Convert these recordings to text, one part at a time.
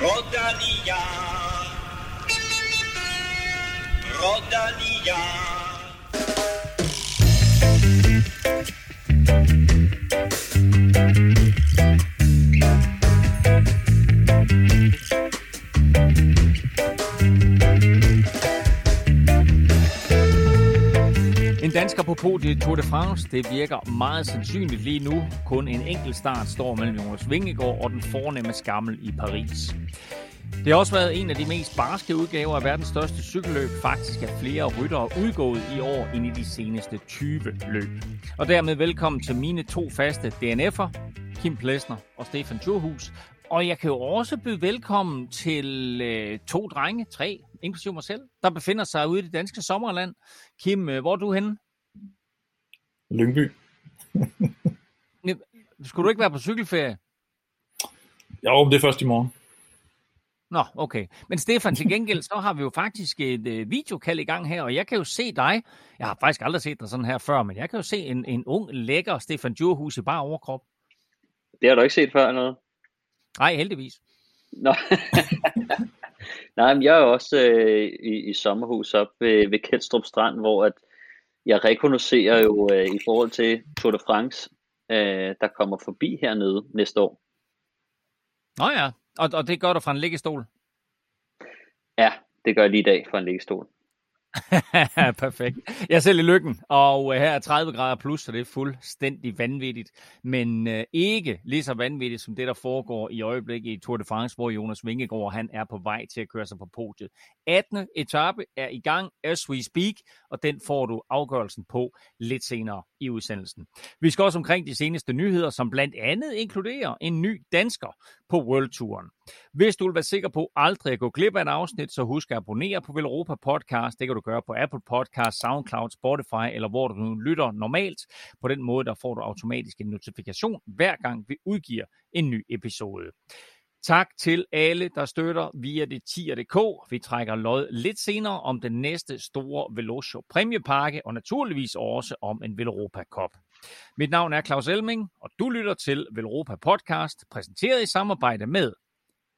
Rodania. Rodania. Dansker på podiet i Tour de France, det virker meget sandsynligt lige nu. Kun en enkelt start står mellem Jonas Vingegaard og den fornemme skammel i Paris. Det har også været en af de mest barske udgaver af verdens største cykelløb. Faktisk er flere ryttere udgået i år end i de seneste 20 løb. Og dermed velkommen til mine to faste DNF'er, Kim Plesner og Stefan Thurhus. Og jeg kan jo også byde velkommen til øh, to drenge, tre, inklusive mig selv, der befinder sig ude i det danske sommerland. Kim, øh, hvor er du henne? Lyngby. Skulle du ikke være på cykelferie? Jo, det er først i morgen. Nå, okay. Men Stefan, til gengæld, så har vi jo faktisk et øh, videokald i gang her, og jeg kan jo se dig. Jeg har faktisk aldrig set dig sådan her før, men jeg kan jo se en, en ung, lækker Stefan Djurhus i bare overkrop. Det har du ikke set før noget? Nej, heldigvis. Nå. Nej, men jeg er jo også øh, i, i sommerhus op ved, ved Kjeldstrup Strand, hvor at jeg rekognoserer jo øh, i forhold til Tour de France, øh, der kommer forbi hernede næste år. Nå ja, og, og det gør du fra en liggestol? Ja, det gør jeg lige i dag fra en liggestol. Perfekt. Jeg er selv i lykken, og øh, her er 30 grader plus, så det er fuldstændig vanvittigt. Men øh, ikke lige så vanvittigt som det, der foregår i øjeblikket i Tour de France, hvor Jonas Vingegaard han er på vej til at køre sig på podiet. 18. etape er i gang, as we speak, og den får du afgørelsen på lidt senere i udsendelsen. Vi skal også omkring de seneste nyheder, som blandt andet inkluderer en ny dansker på World Touren. Hvis du vil være sikker på aldrig at gå glip af et afsnit, så husk at abonnere på Velropa Podcast. Det kan du gøre på Apple Podcast, SoundCloud, Spotify eller hvor du nu lytter normalt. På den måde der får du automatisk en notifikation hver gang vi udgiver en ny episode. Tak til alle, der støtter via det tier.dk. Vi trækker lod lidt senere om den næste store Velocio præmiepakke, og naturligvis også om en Velropa Cup. Mit navn er Claus Elming, og du lytter til Velropa Podcast, præsenteret i samarbejde med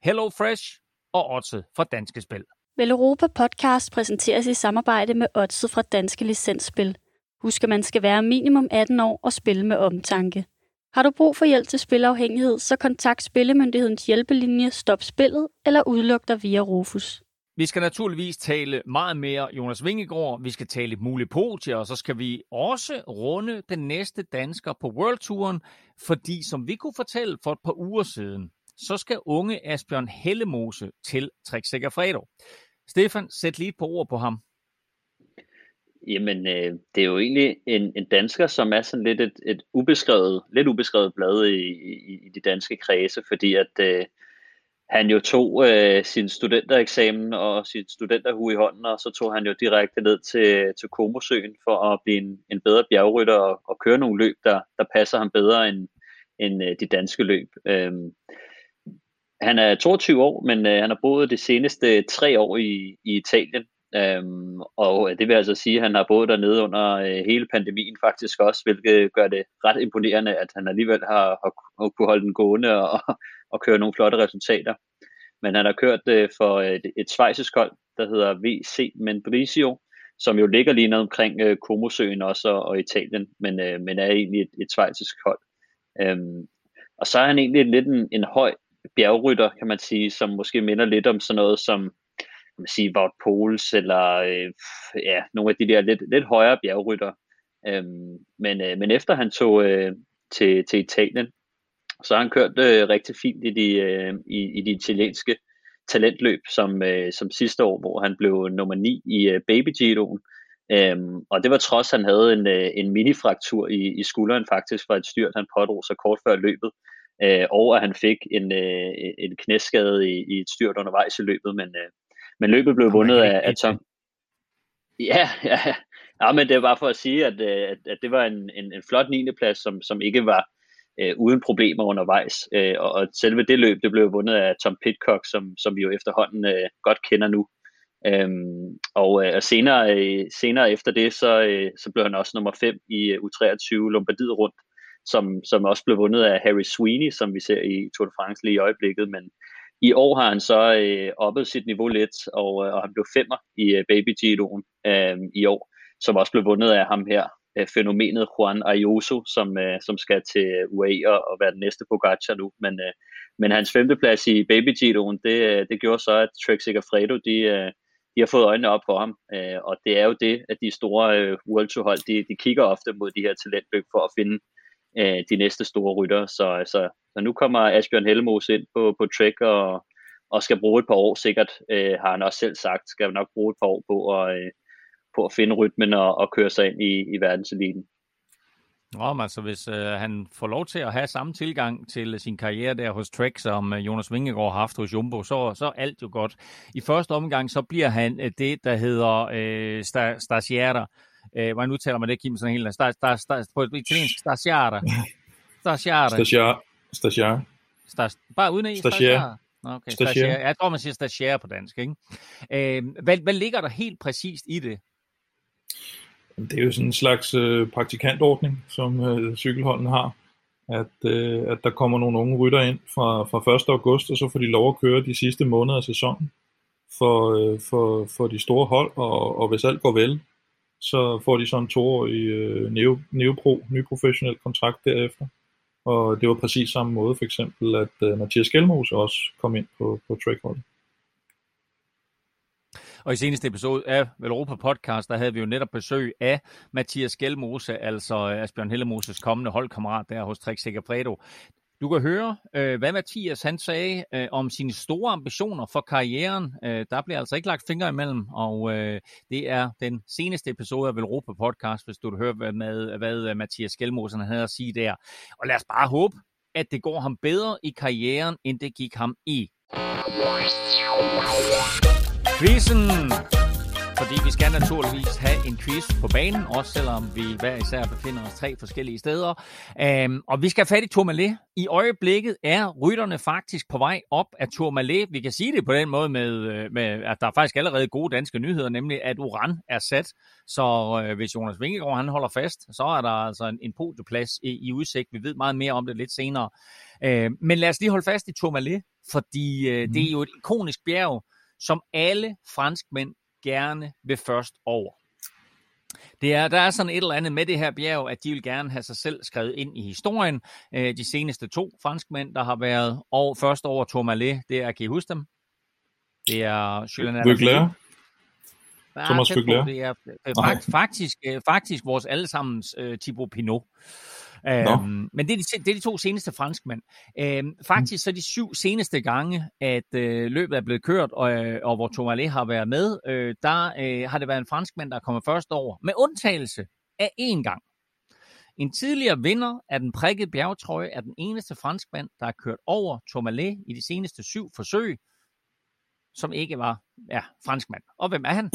Hello Fresh og Otze fra Danske Spil. Velropa Podcast præsenteres i samarbejde med Odset fra Danske Licensspil. Husk, at man skal være minimum 18 år og spille med omtanke. Har du brug for hjælp til spilafhængighed, så kontakt Spillemyndighedens hjælpelinje Stop Spillet eller udluk dig via Rufus. Vi skal naturligvis tale meget mere Jonas Vingegaard, vi skal tale mulige podier, og så skal vi også runde den næste dansker på World Touren, fordi som vi kunne fortælle for et par uger siden, så skal unge Asbjørn Hellemose til Trek Sikker Fredo. Stefan, sæt lige på ord på ham. Jamen, øh, det er jo egentlig en, en dansker, som er sådan lidt et, et ubeskrevet, lidt ubeskrevet blad i, i, i de danske kredse, fordi at øh, han jo tog øh, sin studentereksamen og sit studenterhue i hånden, og så tog han jo direkte ned til, til Komosøen for at blive en, en bedre bjergrytter og, og køre nogle løb, der, der passer ham bedre end, end øh, de danske løb. Øh, han er 22 år, men øh, han har boet de seneste tre år i, i Italien. Øhm, og øh, det vil altså sige, at han har boet dernede under øh, hele pandemien faktisk også, hvilket gør det ret imponerende, at han alligevel har, har, har kunne holde den gående og, og køre nogle flotte resultater. Men han har kørt øh, for øh, et, et svejsisk hold, der hedder VC Mendrisio, som jo ligger lige ned omkring øh, Komosøen også og, og Italien, men, øh, men er egentlig et, et svejsisk hold. Øhm, og så er han egentlig lidt en, en høj bjergrytter, kan man sige, som måske minder lidt om sådan noget som kan man sige, Wout Poles, eller øh, ja, nogle af de der lidt, lidt højere bjergrytter. Øhm, men, øh, men efter han tog øh, til, til Italien, så har han kørt øh, rigtig fint i de, øh, i, i de italienske talentløb, som, øh, som sidste år, hvor han blev nummer 9 i øh, Baby Giroen. Øhm, og det var trods, han havde en, øh, en minifraktur i, i skulderen faktisk fra et styrt, han pådrog sig kort før løbet øh, og at han fik en, øh, en knæskade i, i et styrt undervejs i løbet, men, øh, men løbet blev vundet af, af Tom. Ja, ja, ja, men det er bare for at sige, at, øh, at, at det var en, en, en flot 9. plads, som, som ikke var øh, uden problemer undervejs, øh, og, og selve det løb, det blev vundet af Tom Pitcock, som, som vi jo efterhånden øh, godt kender nu. Øhm, og, øh, og senere, øh, senere efter det, så, øh, så blev han også nummer 5 i øh, U23 Lombardiet rundt, som, som også blev vundet af Harry Sweeney, som vi ser i Tour de France lige i øjeblikket, men, I år har han så øh, oppet sit niveau lidt, og, øh, og han blev femmer i øh, Baby Giroen øh, i år, som også blev vundet af ham her, øh, fænomenet Juan Ayuso, som, øh, som skal til UAE og, og være den næste Pogacar nu. Men, øh, men hans femteplads i Baby Giroen, det, øh, det gjorde så, at Trek Segafredo, de, øh, de har fået øjnene op for ham. Øh, og det er jo det, at de store øh, World Tour hold, de, de kigger ofte mod de her talentløb for at finde øh, de næste store rytter. Så, så, så nu kommer Asbjørn Helmos ind på, på Trek og, og skal bruge et par år sikkert, øh, har han også selv sagt, skal nok bruge et par år på at, øh, på at finde rytmen og, og køre sig ind i, i verdenseliten. Nå, altså hvis øh, han får lov til at have samme tilgang til sin karriere der hos Trek, som øh, Jonas Vingegaard har haft hos Jumbo, så, så er alt jo godt. I første omgang, så bliver han øh, det, der hedder øh, Stasiera. Øh, hvordan udtaler man det, Kim, sådan helt? Sta, sta, sta, på italiensk, Stasiara. Stasiara. Stasiara. Stasiara. Stas, bare uden i? Stasiara. Okay, stagiaire. Jeg tror, man siger stagiaire på dansk. Ikke? Øh, hvad, hvad ligger der helt præcist i det? Det er jo sådan en slags øh, praktikantordning, som øh, cykelholden har. At, øh, at der kommer nogle unge rytter ind fra, fra 1. august, og så får de lov at køre de sidste måneder af sæsonen for, øh, for, for de store hold, og, og hvis alt går vel, så får de så en toårig øh, Neo, Neopro, ny professionel kontrakt derefter. Og det var præcis samme måde for eksempel, at øh, Mathias Gjelmos også kom ind på, på trackholdet. Og i seneste episode af Velropa Podcast, der havde vi jo netop besøg af Mathias Gjelmose, altså øh, Asbjørn Hellemoses kommende holdkammerat der hos Trek Segafredo. Du kan høre, øh, hvad Mathias han sagde øh, om sine store ambitioner for karrieren. Øh, der bliver altså ikke lagt fingre imellem, og øh, det er den seneste episode af Velropa Podcast, hvis du vil høre, hvad, med, hvad øh, Mathias Gjelmosen havde at sige der. Og lad os bare håbe, at det går ham bedre i karrieren, end det gik ham i. Quizzen! Fordi vi skal naturligvis have en quiz på banen, også selvom vi hver især befinder os tre forskellige steder. Um, og vi skal have fat i Tourmalet. I øjeblikket er rytterne faktisk på vej op af Tourmalet. Vi kan sige det på den måde med, øh, med at der er faktisk allerede gode danske nyheder, nemlig at Uran er sat. Så uh, hvis Jonas Vingegaard han holder fast, så er der altså en, en podieplads i, i udsigt. Vi ved meget mere om det lidt senere. Uh, men lad os lige holde fast i Tourmalet, fordi uh, mm. det er jo et ikonisk bjerg, som alle franskmænd gerne vil først over. Det er, der er sådan et eller andet med det her bjerg, at de vil gerne have sig selv skrevet ind i historien. Øh, de seneste to franskmænd, der har været over, først over Tourmalet, det er, kan I huske dem? Det er Julian Alaphilippe. Thomas Vøgler. Det er faktisk, faktisk, øh, faktisk vores allesammens uh, Thibaut Pinot. Øhm, men det er, de, det er de to seneste franskmænd. Øhm, faktisk så er de syv seneste gange, at øh, løbet er blevet kørt, og, øh, og hvor Tourmalet har været med, øh, der øh, har det været en franskmand, der er kommet først over, med undtagelse af én gang. En tidligere vinder af den prikkede bjergtrøje er den eneste franskmand, der har kørt over Tourmalet i de seneste syv forsøg, som ikke var ja, franskmand. Og hvem er han?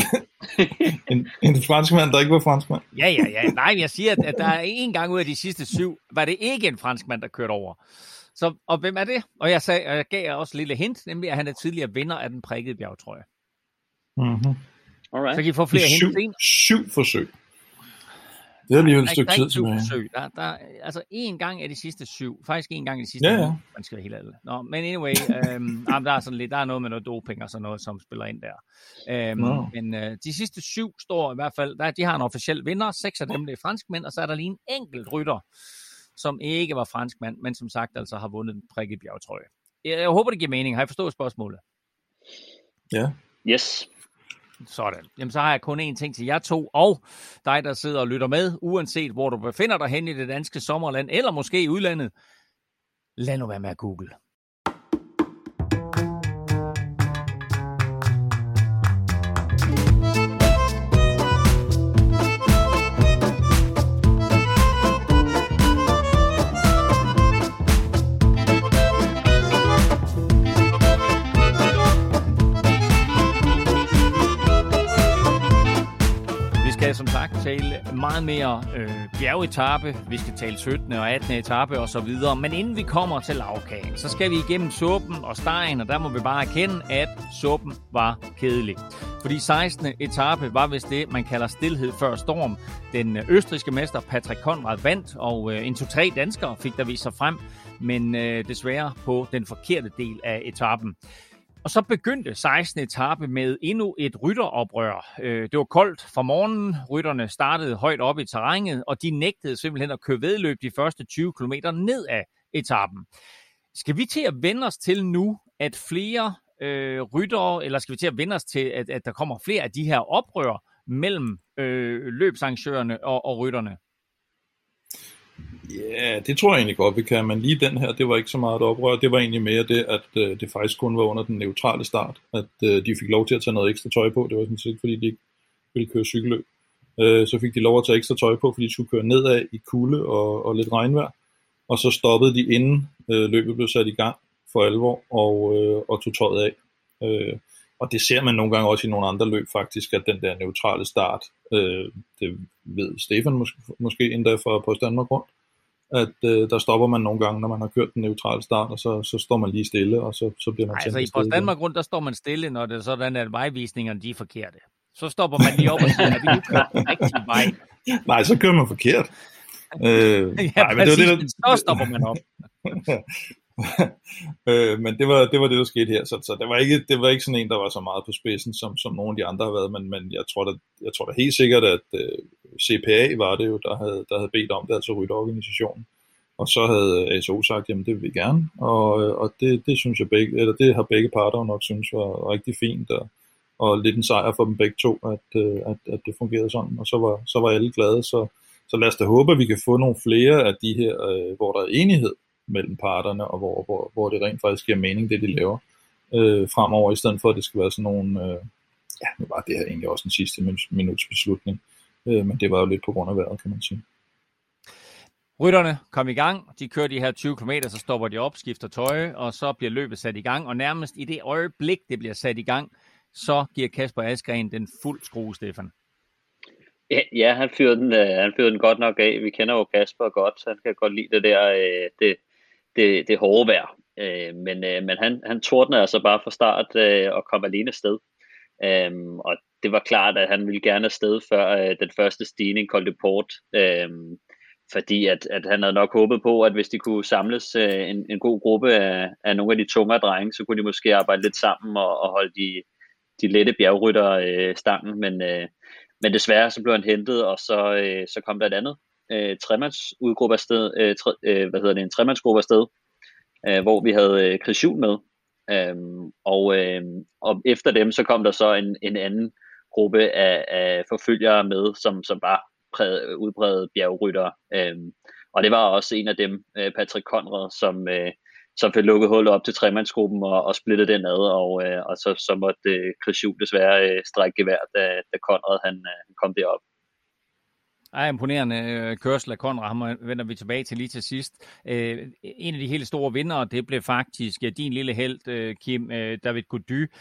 en, en franskmand, der ikke var franskmand? ja, ja, ja. Nej, jeg siger, at, at der er en gang ud af de sidste syv, var det ikke en franskmand, der kørte over. Så, og hvem er det? Og jeg, sagde, og jeg gav også et lille hint, nemlig at han er tidligere vinder af den prikkede bjergtrøje. Mm-hmm. Alright. Så kan I få flere hint. Syv, syv forsøg. Det er lige et stykke tid tilbage. Forsøg. Der, der, altså en gang af de sidste syv. Faktisk en gang af de sidste ja, ja. Man skal helt ærlig. Nå, men anyway, øhm, der er sådan lidt, der er noget med noget doping og sådan noget, som spiller ind der. Øhm, no. Men øh, de sidste syv står i hvert fald, der, de har en officiel vinder. Seks af dem det er franskmænd, og så er der lige en enkelt rytter, som ikke var franskmand, men som sagt altså har vundet den prikke bjergtrøje. Jeg, jeg håber, det giver mening. Har I forstået spørgsmålet? Ja. Yes. Sådan. Jamen, så har jeg kun én ting til jer to, og dig, der sidder og lytter med, uanset hvor du befinder dig hen i det danske sommerland, eller måske i udlandet. Lad nu være med at google. Tale meget mere øh, bjergetappe. Vi skal tale 17. og 18. etape og så videre. Men inden vi kommer til lavkagen, så skal vi igennem suppen og stegen, og der må vi bare erkende, at suppen var kedelig. Fordi 16. etape var vist det, man kalder stillhed før storm. Den østriske mester Patrick Konrad vandt, og øh, en to-tre danskere fik der vist sig frem. men øh, desværre på den forkerte del af etappen. Og så begyndte 16. etape med endnu et rytteroprør. Øh, det var koldt fra morgenen. Rytterne startede højt op i terrænet, og de nægtede simpelthen at køre vedløb de første 20 km ned af etappen. Skal vi til at vende os til nu, at flere øh, ryttere, eller skal vi til at vende os til, at, at der kommer flere af de her oprør mellem øh, løbsarrangørerne og, og rytterne? Ja, det tror jeg egentlig godt, vi kan, men lige den her, det var ikke så meget et oprør. Det var egentlig mere det, at øh, det faktisk kun var under den neutrale start, at øh, de fik lov til at tage noget ekstra tøj på. Det var sådan set, fordi de ikke ville køre cykelløb. Øh, så fik de lov at tage ekstra tøj på, fordi de skulle køre nedad i kulde og, og lidt regnvejr. Og så stoppede de inden øh, løbet blev sat i gang for alvor og, øh, og tog tøjet af. Øh, og det ser man nogle gange også i nogle andre løb faktisk, at den der neutrale start, øh, det ved Stefan måske, måske endda fra på Danmark rundt, at øh, der stopper man nogle gange, når man har kørt den neutrale start, og så, så står man lige stille, og så, så bliver man Nej, altså i Post Danmark rundt, der står man stille, når det er sådan, at vejvisningerne de er forkerte. Så stopper man lige op og siger, at vi nu kører den rigtige vej. Nej, så kører man forkert. Øh, ja, nej, men præcis, det var det, der... så stopper man op. øh, men det var, det var det, der skete her, så, så det, var ikke, det var ikke sådan en, der var så meget på spidsen, som, som nogle af de andre har været, men, men jeg, tror da, jeg tror da helt sikkert, at øh, CPA var det jo, der havde, der havde bedt om det, altså rytteorganisationen. Og så havde ASO sagt, jamen det vil vi gerne, og, øh, og det, det synes jeg begge, eller det har begge parter nok synes var rigtig fint, og, og lidt en sejr for dem begge to, at, øh, at, at det fungerede sådan, og så var, så var alle glade, så, så lad os da håbe, at vi kan få nogle flere af de her, øh, hvor der er enighed mellem parterne, og hvor, hvor, hvor det rent faktisk giver mening, det de laver øh, fremover, i stedet for at det skal være sådan nogle, øh, ja, nu var det her egentlig også den sidste minuts beslutning, øh, men det var jo lidt på grund af vejret, kan man sige. Rytterne kom i gang, de kører de her 20 km, så stopper de op, skifter tøj, og så bliver løbet sat i gang, og nærmest i det øjeblik, det bliver sat i gang, så giver Kasper Askren den fuld skrue, Stefan. Ja, ja han, fyrede den, øh, han fyrede den godt nok af. Vi kender jo Kasper godt, så han kan godt lide det der, øh, det, det, det hårde vejr. Øh, men øh, men han, han tordnede altså bare fra start øh, og kom alene afsted. Øh, og det var klart, at han ville gerne afsted før øh, den første stigning, Col de Port. Øh, fordi at, at han havde nok håbet på, at hvis de kunne samles øh, en, en god gruppe af, af nogle af de tungere drenge, så kunne de måske arbejde lidt sammen og, og holde de, de lette bjergrytter øh, stangen. Men, øh, men desværre så blev han hentet, og så, øh, så kom der et andet øh, tremandsudgruppe afsted, øh, tre, øh, hvad hedder det, en tremandsgruppe afsted, øh, hvor vi havde øh, Chris Juhl med. Øhm, og, øh, og efter dem, så kom der så en, en anden gruppe af, af forfølgere med, som, som var præd, udbredet bjergryttere. Øhm, og det var også en af dem, øh, Patrick Conrad, som, øh, som fik lukket hullet op til tremandsgruppen og, og splittet den ad, og, øh, og så, så måtte øh, Chris Juhl desværre øh, strække gevær, da, da Conrad han, øh, kom derop. Ej, imponerende øh, kørsel af Konrad, ham vender vi tilbage til lige til sidst. Øh, en af de helt store vindere, det blev faktisk ja, din lille held, Kim David Gody.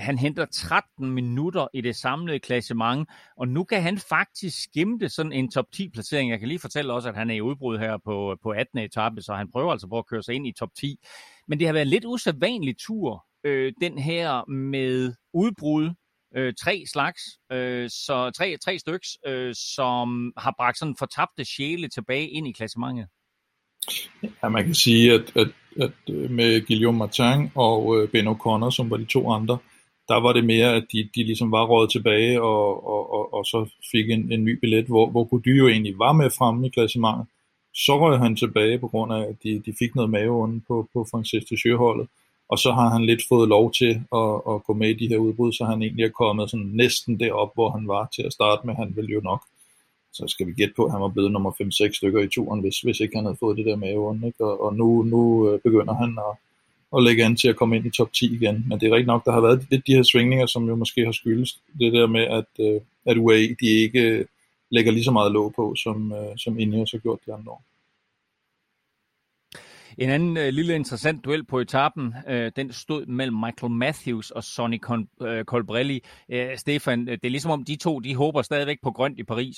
Han henter 13 minutter i det samlede klassement, og nu kan han faktisk skimte sådan en top 10 placering. Jeg kan lige fortælle også, at han er i udbrud her på, på 18. etape, så han prøver altså på at køre sig ind i top 10. Men det har været en lidt usædvanlig tur, den her med udbrud øh, tre slags, øh, så tre, tre styks, øh, som har bragt sådan fortabte sjæle tilbage ind i klassementet. Ja, man kan sige, at, at, at øh, med Guillaume Martin og øh, Ben O'Connor, som var de to andre, der var det mere, at de, de ligesom var rådet tilbage og, og, og, og så fik en, en ny billet, hvor, hvor Gody jo egentlig var med fremme i klassementet. Så røg han tilbage på grund af, at de, de fik noget maveånden på, på Francis de Sjøholdet og så har han lidt fået lov til at, at gå med i de her udbrud, så han egentlig er kommet sådan næsten derop, hvor han var til at starte med. Han ville jo nok, så skal vi gætte på, at han var blevet nummer 5-6 stykker i turen, hvis, hvis ikke han havde fået det der med ikke? Og, og nu, nu øh, begynder han at, at lægge an til at komme ind i top 10 igen. Men det er rigtigt nok, der har været lidt de her svingninger, som jo måske har skyldes det der med, at, øh, at UAE de ikke øh, lægger lige så meget låg på, som, som Ineos har gjort de andre år. En anden øh, lille interessant duel på etappen, øh, den stod mellem Michael Matthews og Sonny Con, øh, Colbrelli. Øh, Stefan, øh, det er ligesom om de to, de håber stadigvæk på grønt i Paris.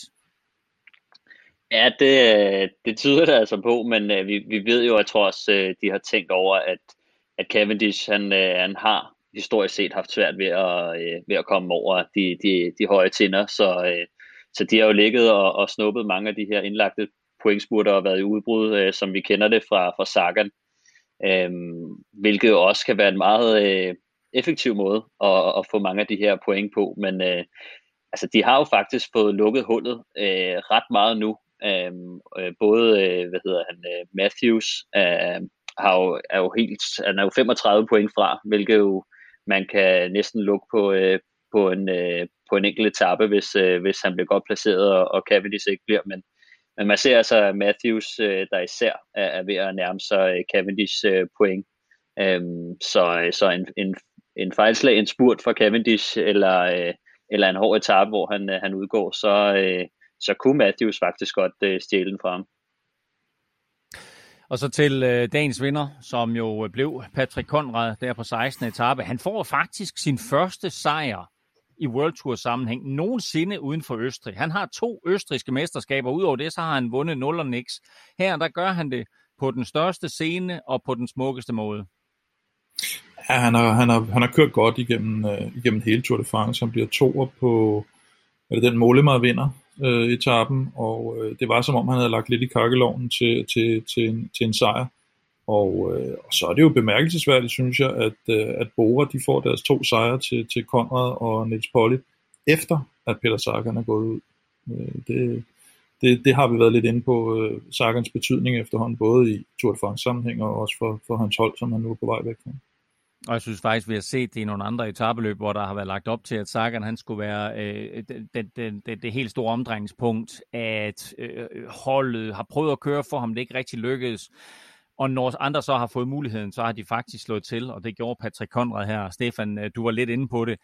Ja, det, øh, det tyder det altså på, men øh, vi, vi ved jo, at jeg tror også, øh, de har tænkt over, at, at Cavendish, han, øh, han har historisk set haft svært ved at, øh, ved at komme over de, de, de høje tinder, så, øh, så de har jo ligget og, og snuppet mange af de her indlagte pointspurter og været i udbrud, øh, som vi kender det fra, fra Sagan. Øh, hvilket også kan være en meget øh, effektiv måde at, at få mange af de her point på. Men øh, altså, de har jo faktisk fået lukket hullet øh, ret meget nu. Øhm, øh, både, øh, hvad hedder han, øh, Matthews øh, har jo, er jo helt, han er jo 35 point fra, hvilket jo man kan næsten lukke på, øh, på en, øh, på en enkelt etape, hvis, øh, hvis han bliver godt placeret, og, og Cavendish ikke bliver. Men, men man ser altså Matthews, øh, der især er, er ved at nærme sig øh, Cavendish øh, point. Øhm, så øh, så en, en, en fejlslag, en spurt for Cavendish, eller, øh, eller en hård etape, hvor han, øh, han udgår, så, øh, så kunne Matthews faktisk godt øh, stjæle den fra ham. Og så til øh, dagens vinder, som jo øh, blev Patrick Conrad der på 16. etape. Han får faktisk sin første sejr i World Tour sammenhæng nogensinde uden for Østrig. Han har to østrigske mesterskaber. Udover det, så har han vundet 0 og niks. Her, der gør han det på den største scene og på den smukkeste måde. Ja, han har, han har, han har kørt godt igennem, øh, igennem hele Tour de France. Han bliver toer på er det den Mollema vinder øh, etappen, og øh, det var som om han havde lagt lidt i kakkeloven til, til, til, en, til en sejr. Og, øh, og så er det jo bemærkelsesværdigt, synes jeg, at, øh, at Bora de får deres to sejre til, til Konrad og Niels Polly, efter at Peter Sagan er gået ud. Øh, det, det, det har vi været lidt inde på, øh, Sagans betydning efterhånden, både i Tour de France sammenhæng og også for, for hans hold, som han nu er på vej væk fra. Og jeg synes faktisk, vi har set det i nogle andre etabeløb, hvor der har været lagt op til, at Sagan han skulle være øh, det, det, det, det helt store omdrejningspunkt, at øh, holdet har prøvet at køre for ham, det ikke rigtig lykkedes. Og når andre så har fået muligheden, så har de faktisk slået til, og det gjorde Patrick Conrad her. Stefan, øh, du var lidt inde på det.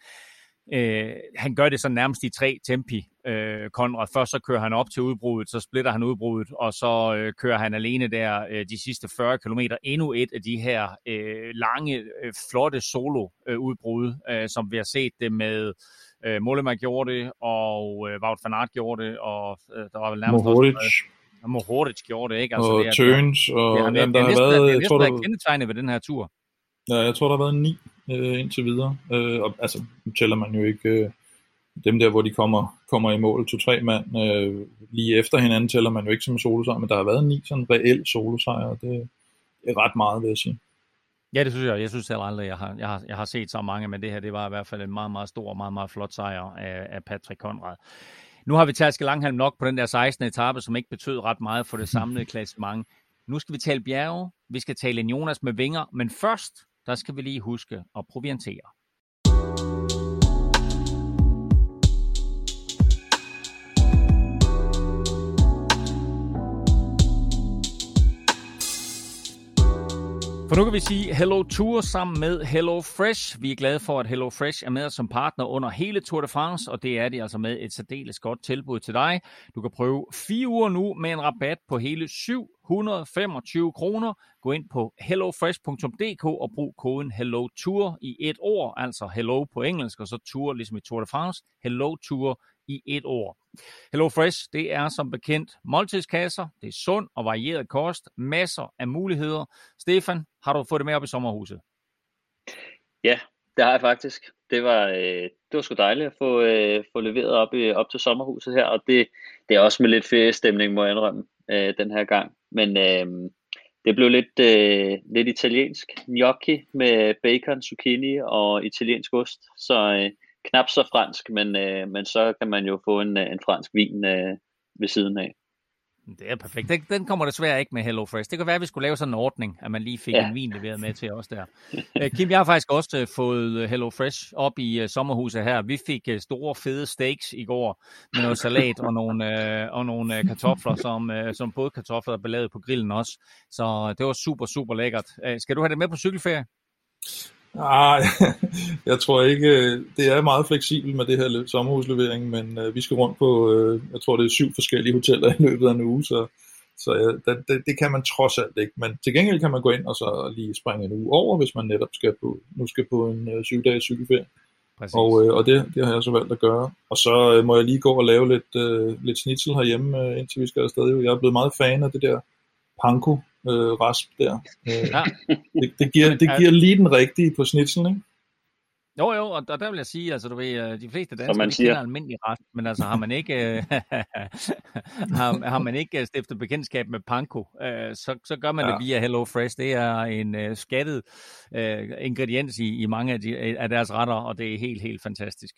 Øh, han gør det så nærmest i tre tempi, øh, Conrad. Først så kører han op til udbruddet, så splitter han udbruddet, og så øh, kører han alene der øh, de sidste 40 km. Endnu et af de her øh, lange, øh, flotte solo-udbrud, øh, øh, som vi har set det med øh, Mollema gjorde det, og øh, Wout van Aert gjorde det, og øh, der var vel nærmest Mohoric. også... Øh, Mohoric gjorde det, ikke? Altså, og det er, Tøns, og det har, jamen, der har været... Det er næsten været kendetegnet ved den her tur. Ja, jeg tror, der har været ni øh, indtil videre. Øh, og, altså, nu tæller man jo ikke øh, dem der, hvor de kommer, kommer i mål, to-tre mand, øh, lige efter hinanden tæller man jo ikke som solosejr, men der har været ni sådan reelt solosejre, det, det er ret meget, vil jeg sige. Ja, det synes jeg. Jeg synes heller aldrig, jeg har, jeg, har, jeg har set så mange, men det her, det var i hvert fald en meget, meget stor og meget, meget flot sejr af, af Patrick Conrad. Nu har vi Taske Langhalm nok på den der 16. etape, som ikke betød ret meget for det samlede klassement. Nu skal vi tale bjerge, vi skal tale en Jonas med vinger, men først, der skal vi lige huske at proviantere. For nu kan vi sige Hello Tour sammen med Hello Fresh. Vi er glade for, at Hello Fresh er med os som partner under hele Tour de France, og det er de altså med et særdeles godt tilbud til dig. Du kan prøve fire uger nu med en rabat på hele 725 kroner. Gå ind på hellofresh.dk og brug koden Hello Tour i et ord, altså Hello på engelsk, og så Tour ligesom i Tour de France. Hello Tour i et år. HelloFresh, det er som bekendt måltidskasser, det er sund og varieret kost, masser af muligheder. Stefan, har du fået det med op i sommerhuset? Ja, det har jeg faktisk. Det var, øh, det var sgu dejligt at få, øh, få leveret op, i, op til sommerhuset her, og det, det er også med lidt feriestemning, må jeg indrømme, øh, den her gang. Men øh, det blev lidt, øh, lidt italiensk gnocchi med bacon, zucchini og italiensk ost, så øh, knap så fransk, men, øh, men så kan man jo få en, øh, en fransk vin øh, ved siden af. Det er perfekt. Den, den kommer desværre ikke med Hello Fresh. Det kan være, at vi skulle lave sådan en ordning, at man lige fik ja. en vin leveret med til os der. Øh, Kim, jeg har faktisk også uh, fået øh, Hello Fresh op i uh, sommerhuset her. Vi fik uh, store, fede steaks i går med noget salat og nogle, uh, og nogle kartofler, som, uh, som både kartofler er belaget på grillen også. Så det var super, super lækkert. Uh, skal du have det med på cykelferie? Nej, jeg tror ikke, det er meget fleksibelt med det her sommerhuslevering, men uh, vi skal rundt på, uh, jeg tror det er syv forskellige hoteller i løbet af en uge, så, så ja, det, det, det kan man trods alt ikke. Men til gengæld kan man gå ind og så lige springe en uge over, hvis man netop skal på, nu skal på en uh, syv dages cykelferie. Præcis. Og, uh, og det, det har jeg så valgt at gøre. Og så uh, må jeg lige gå og lave lidt, lidt snitsel herhjemme, uh, indtil vi skal afsted. Jeg er blevet meget fan af det der panko øh, rasp der. Øh, ja. det, det, giver, det giver lige den rigtige på snitselen, ikke? Jo, jo, og der, der vil jeg sige, altså du ved, øh, de fleste danskere man siger. kender almindelig ret, men altså har man ikke, øh, har, har man ikke øh, stiftet bekendtskab med panko, uh, så, så gør man ja. det via Hello Fresh. Det er en uh, skattet uh, ingrediens i, i mange af, de, af deres retter, og det er helt, helt fantastisk.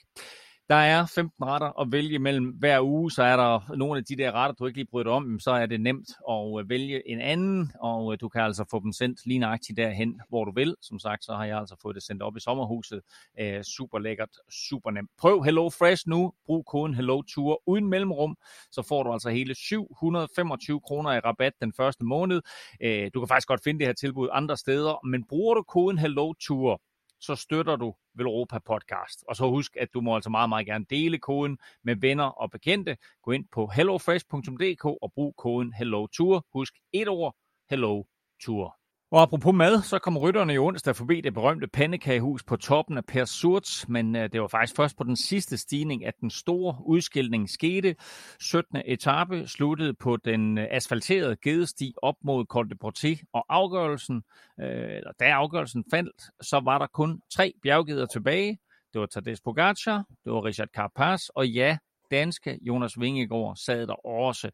Der er 15 retter at vælge mellem hver uge, så er der nogle af de der retter, du ikke lige bryder om, så er det nemt at øh, vælge en anden, og øh, du kan altså få dem sendt lige nøjagtigt derhen, hvor du vil. Som sagt, så har jeg altså fået det sendt op i sommerhuset. Æh, super lækkert, super nemt. Prøv Hello Fresh nu, brug koden Hello Tour uden mellemrum, så får du altså hele 725 kroner i rabat den første måned. Æh, du kan faktisk godt finde det her tilbud andre steder, men bruger du koden Hello Tour, så støtter du Velropa Podcast. Og så husk, at du må altså meget, meget gerne dele koden med venner og bekendte. Gå ind på hellofresh.dk og brug koden HelloTour. Husk et ord, Hello Tour. Og apropos mad, så kom rytterne i onsdag forbi det berømte pandekagehus på toppen af Per Surts, men øh, det var faktisk først på den sidste stigning, at den store udskilning skete. 17. etape sluttede på den øh, asfalterede gedesti op mod Col de Porté, og afgørelsen, øh, eller da afgørelsen faldt, så var der kun tre bjerggeder tilbage. Det var Tadej Pogacar, det var Richard Carapaz, og ja, danske Jonas Vingegaard sad der også.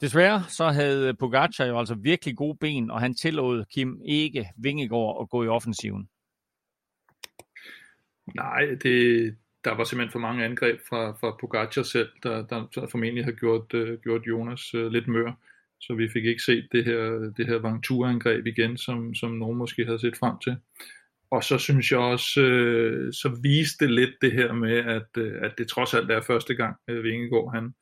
Desværre så havde Pogacar jo altså virkelig gode ben, og han tillod Kim ikke Vingegaard at gå i offensiven. Nej, det, der var simpelthen for mange angreb fra, fra Pogacar selv, der, der formentlig har gjort, uh, gjort Jonas uh, lidt mør. Så vi fik ikke set det her, det her Ventura-angreb igen, som, som nogen måske havde set frem til. Og så synes jeg også, uh, så viste det lidt det her med, at, uh, at det trods alt er første gang, uh, Vingegaard han,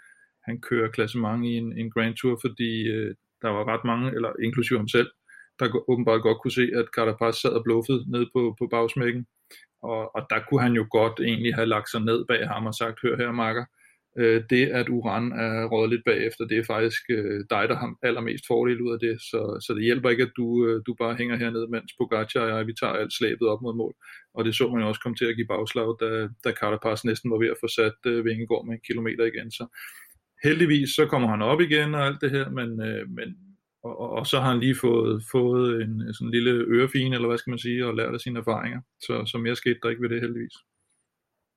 han kører klassement i en, en Grand Tour, fordi øh, der var ret mange, eller inklusive ham selv, der åbenbart godt kunne se, at Carapaz sad og bluffede ned på, på bagsmækken. Og, og der kunne han jo godt egentlig have lagt sig ned bag ham og sagt, hør her, Marker, øh, det at Uran er rådet lidt bagefter, det er faktisk øh, dig, der har allermest fordel ud af det, så, så det hjælper ikke, at du, øh, du bare hænger hernede, mens Pogacar og jeg, vi tager alt slæbet op mod mål. Og det så man jo også komme til at give bagslag, da, da Carapaz næsten var ved at få sat øh, Vingegaard med en kilometer igen. Så, heldigvis så kommer han op igen og alt det her, men, øh, men og, og, og så har han lige fået, fået en sådan en lille ørefine, eller hvad skal man sige, og lært af sine erfaringer. Så, så mere skete der ikke ved det heldigvis.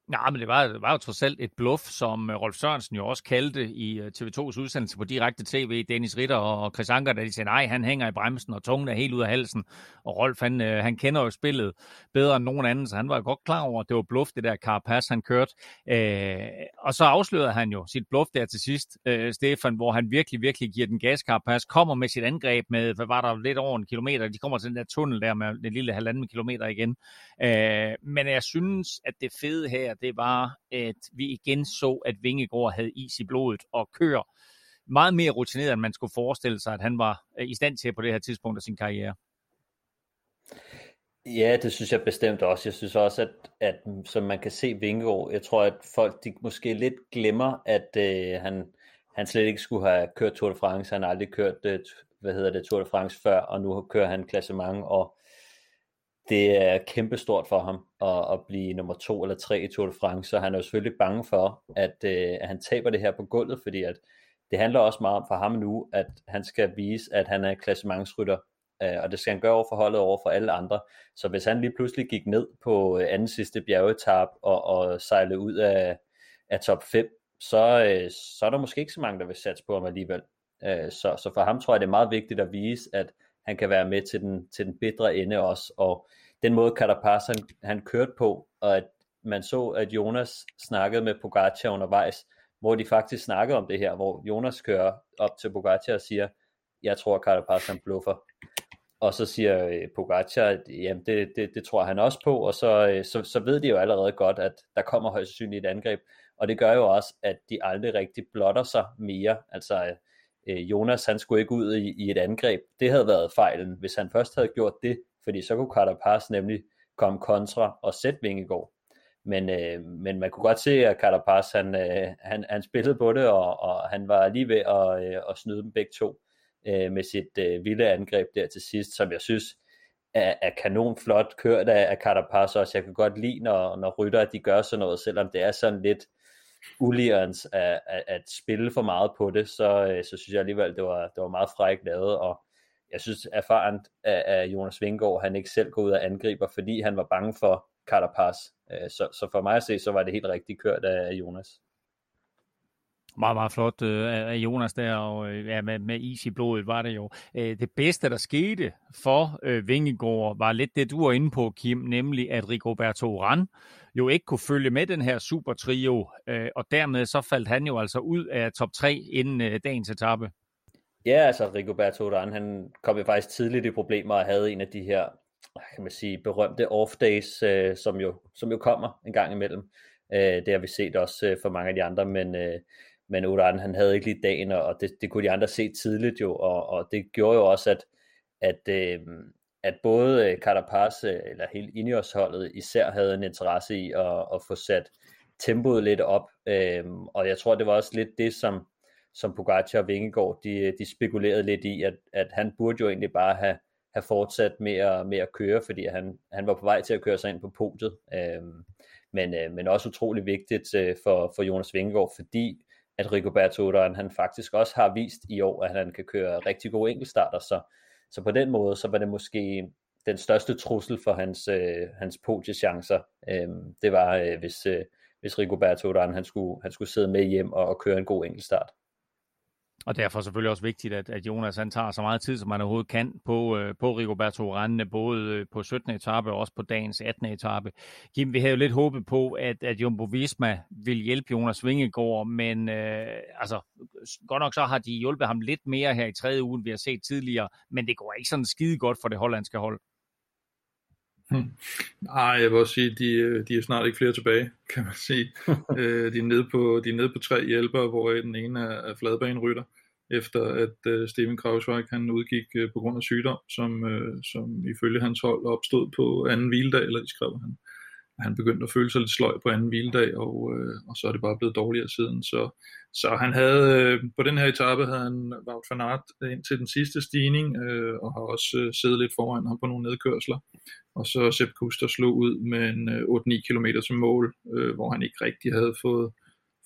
Nej, men det var, det var jo trods alt et bluff, som øh, Rolf Sørensen jo også kaldte i øh, TV2's udsendelse på direkte tv. Dennis Ritter og Chris Anker, da de sagde, nej, han hænger i bremsen, og tungen er helt ud af halsen. Og Rolf, han, øh, han kender jo spillet bedre end nogen anden, så han var godt klar over, at det var bluff, det der Carapaz, han kørte. Øh, og så afslørede han jo sit bluff der til sidst, øh, Stefan, hvor han virkelig, virkelig giver den gas. Carapaz kommer med sit angreb med, hvad var der, lidt over en kilometer. De kommer til den der tunnel der med den lille halvanden kilometer igen. Øh, men jeg synes, at det fede her, det var, at vi igen så, at Vingegaard havde is i blodet og kører meget mere rutineret, end man skulle forestille sig, at han var øh, i stand til på det her tidspunkt af sin karriere. Ja, det synes jeg bestemt også. Jeg synes også, at, at som man kan se Vingegaard, jeg tror, at folk de måske lidt glemmer, at øh, han, han slet ikke skulle have kørt Tour de France. Han har aldrig kørt, øh, hvad hedder det, Tour de France før, og nu kører han klassement, og det er kæmpestort for ham at, at blive nummer to eller tre i Tour de France, så han er jo selvfølgelig bange for, at, øh, at han taber det her på gulvet, fordi at det handler også meget om for ham nu, at han skal vise, at han er klassementsrytter, øh, og det skal han gøre over forholdet over for alle andre. Så hvis han lige pludselig gik ned på øh, anden sidste bjergetap og, og sejlede ud af, af top 5, så, øh, så er der måske ikke så mange, der vil satse på ham alligevel. Øh, så, så for ham tror jeg, det er meget vigtigt at vise, at han kan være med til den, til den bedre ende også, og den måde Carapaz han, han kørte på, og at man så, at Jonas snakkede med Pogacar undervejs, hvor de faktisk snakkede om det her, hvor Jonas kører op til Pogacar og siger, jeg tror Carapaz han bluffer. Og så siger øh, Pogacar, at jamen det, det, det tror han også på, og så, øh, så, så ved de jo allerede godt, at der kommer højst sandsynligt et angreb, og det gør jo også, at de aldrig rigtig blotter sig mere. Altså øh, øh, Jonas han skulle ikke ud i, i et angreb. Det havde været fejlen, hvis han først havde gjort det, fordi så kunne Carapaz nemlig komme kontra og sætte Vingegaard. Men, øh, men man kunne godt se, at Carapaz han, øh, han, han spillede på det, og, og han var lige ved at, øh, at snyde dem begge to øh, med sit øh, vilde angreb der til sidst, som jeg synes er, er kanonflot kørt af, af Carapaz også. Jeg kan godt lide, når, når rytter de gør sådan noget, selvom det er sådan lidt ulierens at, at, at spille for meget på det, så, øh, så synes jeg alligevel, det var, det var meget frækt lavet, og jeg synes erfarent af, af Jonas Vingård, han ikke selv går ud og angriber, fordi han var bange for Carapaz. Øh, så, så for mig at se, så var det helt rigtigt kørt af Jonas. Meget, meget flot øh, af Jonas der, og øh, ja, med, med is i blodet var det jo. Øh, det bedste, der skete for øh, Vingegaard, var lidt det, du var inde på, Kim, nemlig at Rigoberto Uran jo ikke kunne følge med den her super trio, øh, og dermed så faldt han jo altså ud af top 3 inden øh, dagens etape. Ja, altså Rigoberto Urán, han kom jo faktisk tidligt i problemer og havde en af de her, kan man sige, berømte off-days, øh, som, jo, som jo kommer en gang imellem. Øh, det har vi set også øh, for mange af de andre, men, øh, men Urán, han havde ikke lige dagen, og det, det kunne de andre se tidligt jo, og, og det gjorde jo også, at, at, øh, at både øh, Carapaz øh, eller hele Ineos-holdet især havde en interesse i at, at få sat tempoet lidt op, øhm, og jeg tror, det var også lidt det, som som Pogacar og Vingegaard, de, de spekulerede lidt i, at, at han burde jo egentlig bare have, have fortsat med at, med at køre, fordi han, han var på vej til at køre sig ind på podiet. Øhm, men, øh, men også utrolig vigtigt øh, for, for Jonas Vingegaard, fordi at Rigoberto Urán, han faktisk også har vist i år, at han kan køre rigtig gode enkeltstarter, så, så på den måde, så var det måske den største trussel for hans, øh, hans podiechancer. Øhm, det var, øh, hvis, øh, hvis Rigoberto Urán, han skulle, han skulle sidde med hjem og, og køre en god enkeltstart. Og derfor er selvfølgelig også vigtigt, at, at Jonas han tager så meget tid, som han overhovedet kan på, øh, på Rigoberto Urán, både øh, på 17. etape og også på dagens 18. etape. Kim, vi havde jo lidt håbet på, at, at Jumbo Visma ville hjælpe Jonas Vingegaard, men øh, altså, godt nok så har de hjulpet ham lidt mere her i tredje uge, end vi har set tidligere, men det går ikke sådan skide godt for det hollandske hold. Hmm. Nej, jeg vil også sige, de, øh, de er snart ikke flere tilbage, kan man sige. øh, de, er nede på, de er nede på tre hjælpere, hvor den ene er, er fladbanerytter, efter at øh, Steven Krausweig han udgik øh, på grund af sygdom, som, øh, som ifølge hans hold opstod på anden hviledag, eller de skrev han. Han begyndte at føle sig lidt sløj på anden hviledag, og, øh, og så er det bare blevet dårligere siden. Så, så han havde, øh, på den her etape havde han Wout van Aert ind til den sidste stigning, øh, og har også øh, siddet lidt foran ham på nogle nedkørsler og så Sepp Kuster slog ud med en 8-9 km som mål, øh, hvor han ikke rigtig havde fået,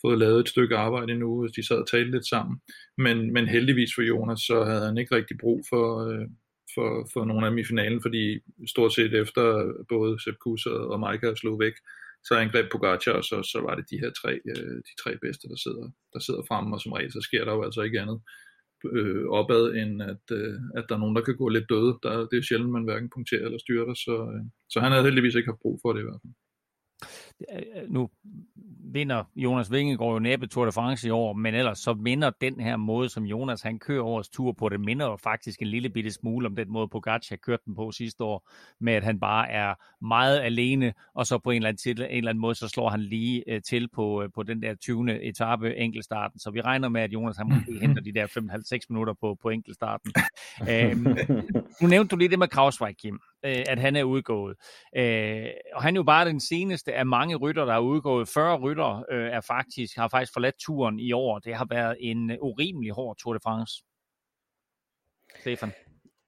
fået lavet et stykke arbejde endnu, de sad og talte lidt sammen. Men, men heldigvis for Jonas, så havde han ikke rigtig brug for, øh, for, for nogle af dem i finalen, fordi stort set efter både Sepp Kuss og Maika slog væk, så angreb Pogacar, og så, så var det de her tre, øh, de tre bedste, der sidder, der sidder fremme, og som regel så sker der jo altså ikke andet øh, opad, end at, øh, at der er nogen, der kan gå lidt døde. Der, det er sjældent, man hverken punkterer eller styrter, så, øh, så han havde heldigvis ikke haft brug for det i hvert fald. Nu vinder Jonas Vingegaard jo næppe Tour de France i år, men ellers så minder den her måde, som Jonas han kører årets tur på, det minder jo faktisk en lille bitte smule om den måde, Pogacar kørte den på sidste år, med at han bare er meget alene, og så på en eller anden, til, en eller anden måde, så slår han lige uh, til på, uh, på den der 20. etape enkeltstarten. Så vi regner med, at Jonas han måske henter de der 5-6 minutter på, på enkeltstarten. um, nu nævnte du lige det med Krausweig, Kim, uh, at han er udgået. Uh, og han er jo bare den seneste af mange rytter, der er udgået. 40 rytter øh, er faktisk, har faktisk forladt turen i år. Det har været en øh, urimelig hård Tour de France. Stefan?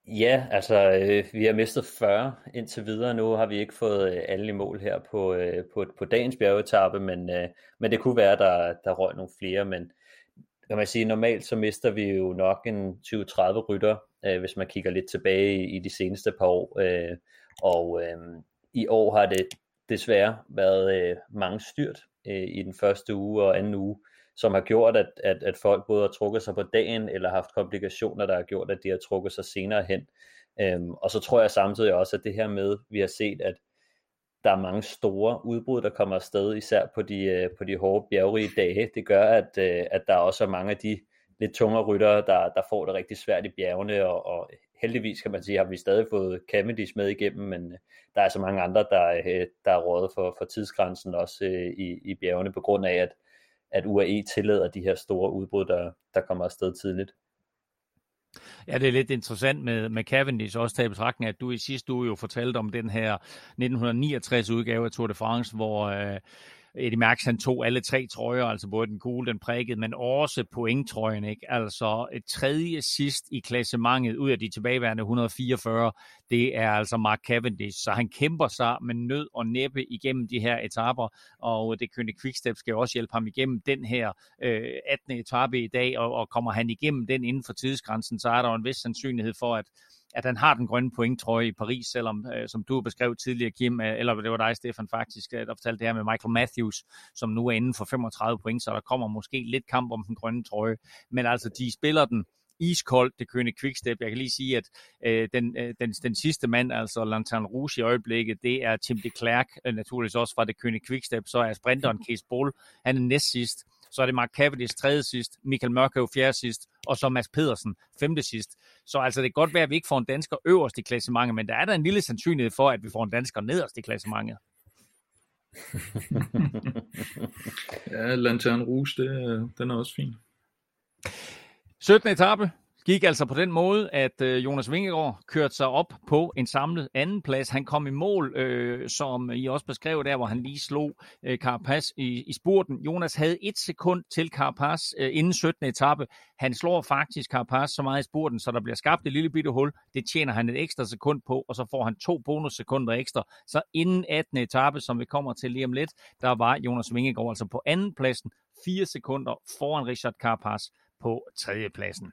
Ja, altså øh, vi har mistet 40 indtil videre. Nu har vi ikke fået øh, alle i mål her på, øh, på, på dagens bjergetappe, men, øh, men det kunne være, der, der røg nogle flere. Men kan man sige, normalt så mister vi jo nok en 20-30 rytter, øh, hvis man kigger lidt tilbage i, i de seneste par år. Øh, og øh, i år har det desværre været øh, mange styrt øh, i den første uge og anden uge, som har gjort, at, at, at folk både har trukket sig på dagen, eller haft komplikationer, der har gjort, at de har trukket sig senere hen. Øhm, og så tror jeg samtidig også, at det her med, vi har set, at der er mange store udbrud, der kommer afsted, især på de, øh, på de hårde bjergrige dage. Det gør, at, øh, at der også er mange af de lidt tungere ryttere, der, der får det rigtig svært i bjergene, og, og heldigvis kan man sige, har vi stadig fået Cavendish med igennem, men øh, der er så mange andre, der, øh, der er rådet for, for tidsgrænsen også øh, i, i bjergene, på grund af, at, at UAE tillader de her store udbrud, der, der kommer afsted tidligt. Ja, det er lidt interessant med, med Cavendish, også til betragtning, at du i sidste uge jo fortalte om den her 1969 udgave af Tour de France, hvor øh, Eddie Max han tog alle tre trøjer, altså både den gule, den prikkede, men også pointtrøjen, ikke? Altså et tredje sidst i klassementet ud af de tilbageværende 144, det er altså Mark Cavendish, så han kæmper sig med nød og næppe igennem de her etaper, og det kønne Quickstep skal også hjælpe ham igennem den her øh, 18. etape i dag, og, og kommer han igennem den inden for tidsgrænsen, så er der en vis sandsynlighed for, at at han har den grønne pointtrøje i Paris, selvom, øh, som du beskrev tidligere, Kim, øh, eller det var dig, Stefan, faktisk, øh, der fortalte det her med Michael Matthews, som nu er inden for 35 point, så der kommer måske lidt kamp om den grønne trøje. Men altså, de spiller den iskoldt, det kønne quickstep. Jeg kan lige sige, at øh, den, øh, den, den sidste mand, altså Lantern Rouge i øjeblikket, det er Tim de Klerk, øh, naturligvis også fra det kønne quickstep. Så er sprinteren Case Bull, han er næst sidst. Så er det Mark Cavendish tredje sidst, Michael Mørkøv fjerde sidst, og så Mads Pedersen femte sidst. Så altså, det kan godt være, at vi ikke får en dansker øverst i klassementet, men der er der en lille sandsynlighed for, at vi får en dansker nederst i klassementet. ja, Lantern Rouge, det, den er også fin. 17. etape gik altså på den måde, at øh, Jonas Vingegaard kørte sig op på en samlet anden plads. Han kom i mål, øh, som I også beskrev der, hvor han lige slog øh, Carapaz i, i spurten. Jonas havde et sekund til Carapaz øh, inden 17. etape. Han slår faktisk Carapaz så meget i spurten, så der bliver skabt et lille bitte hul. Det tjener han et ekstra sekund på, og så får han to bonussekunder ekstra. Så inden 18. etape, som vi kommer til lige om lidt, der var Jonas Vingegaard altså på anden pladsen, fire sekunder foran Richard Carapaz på tredjepladsen.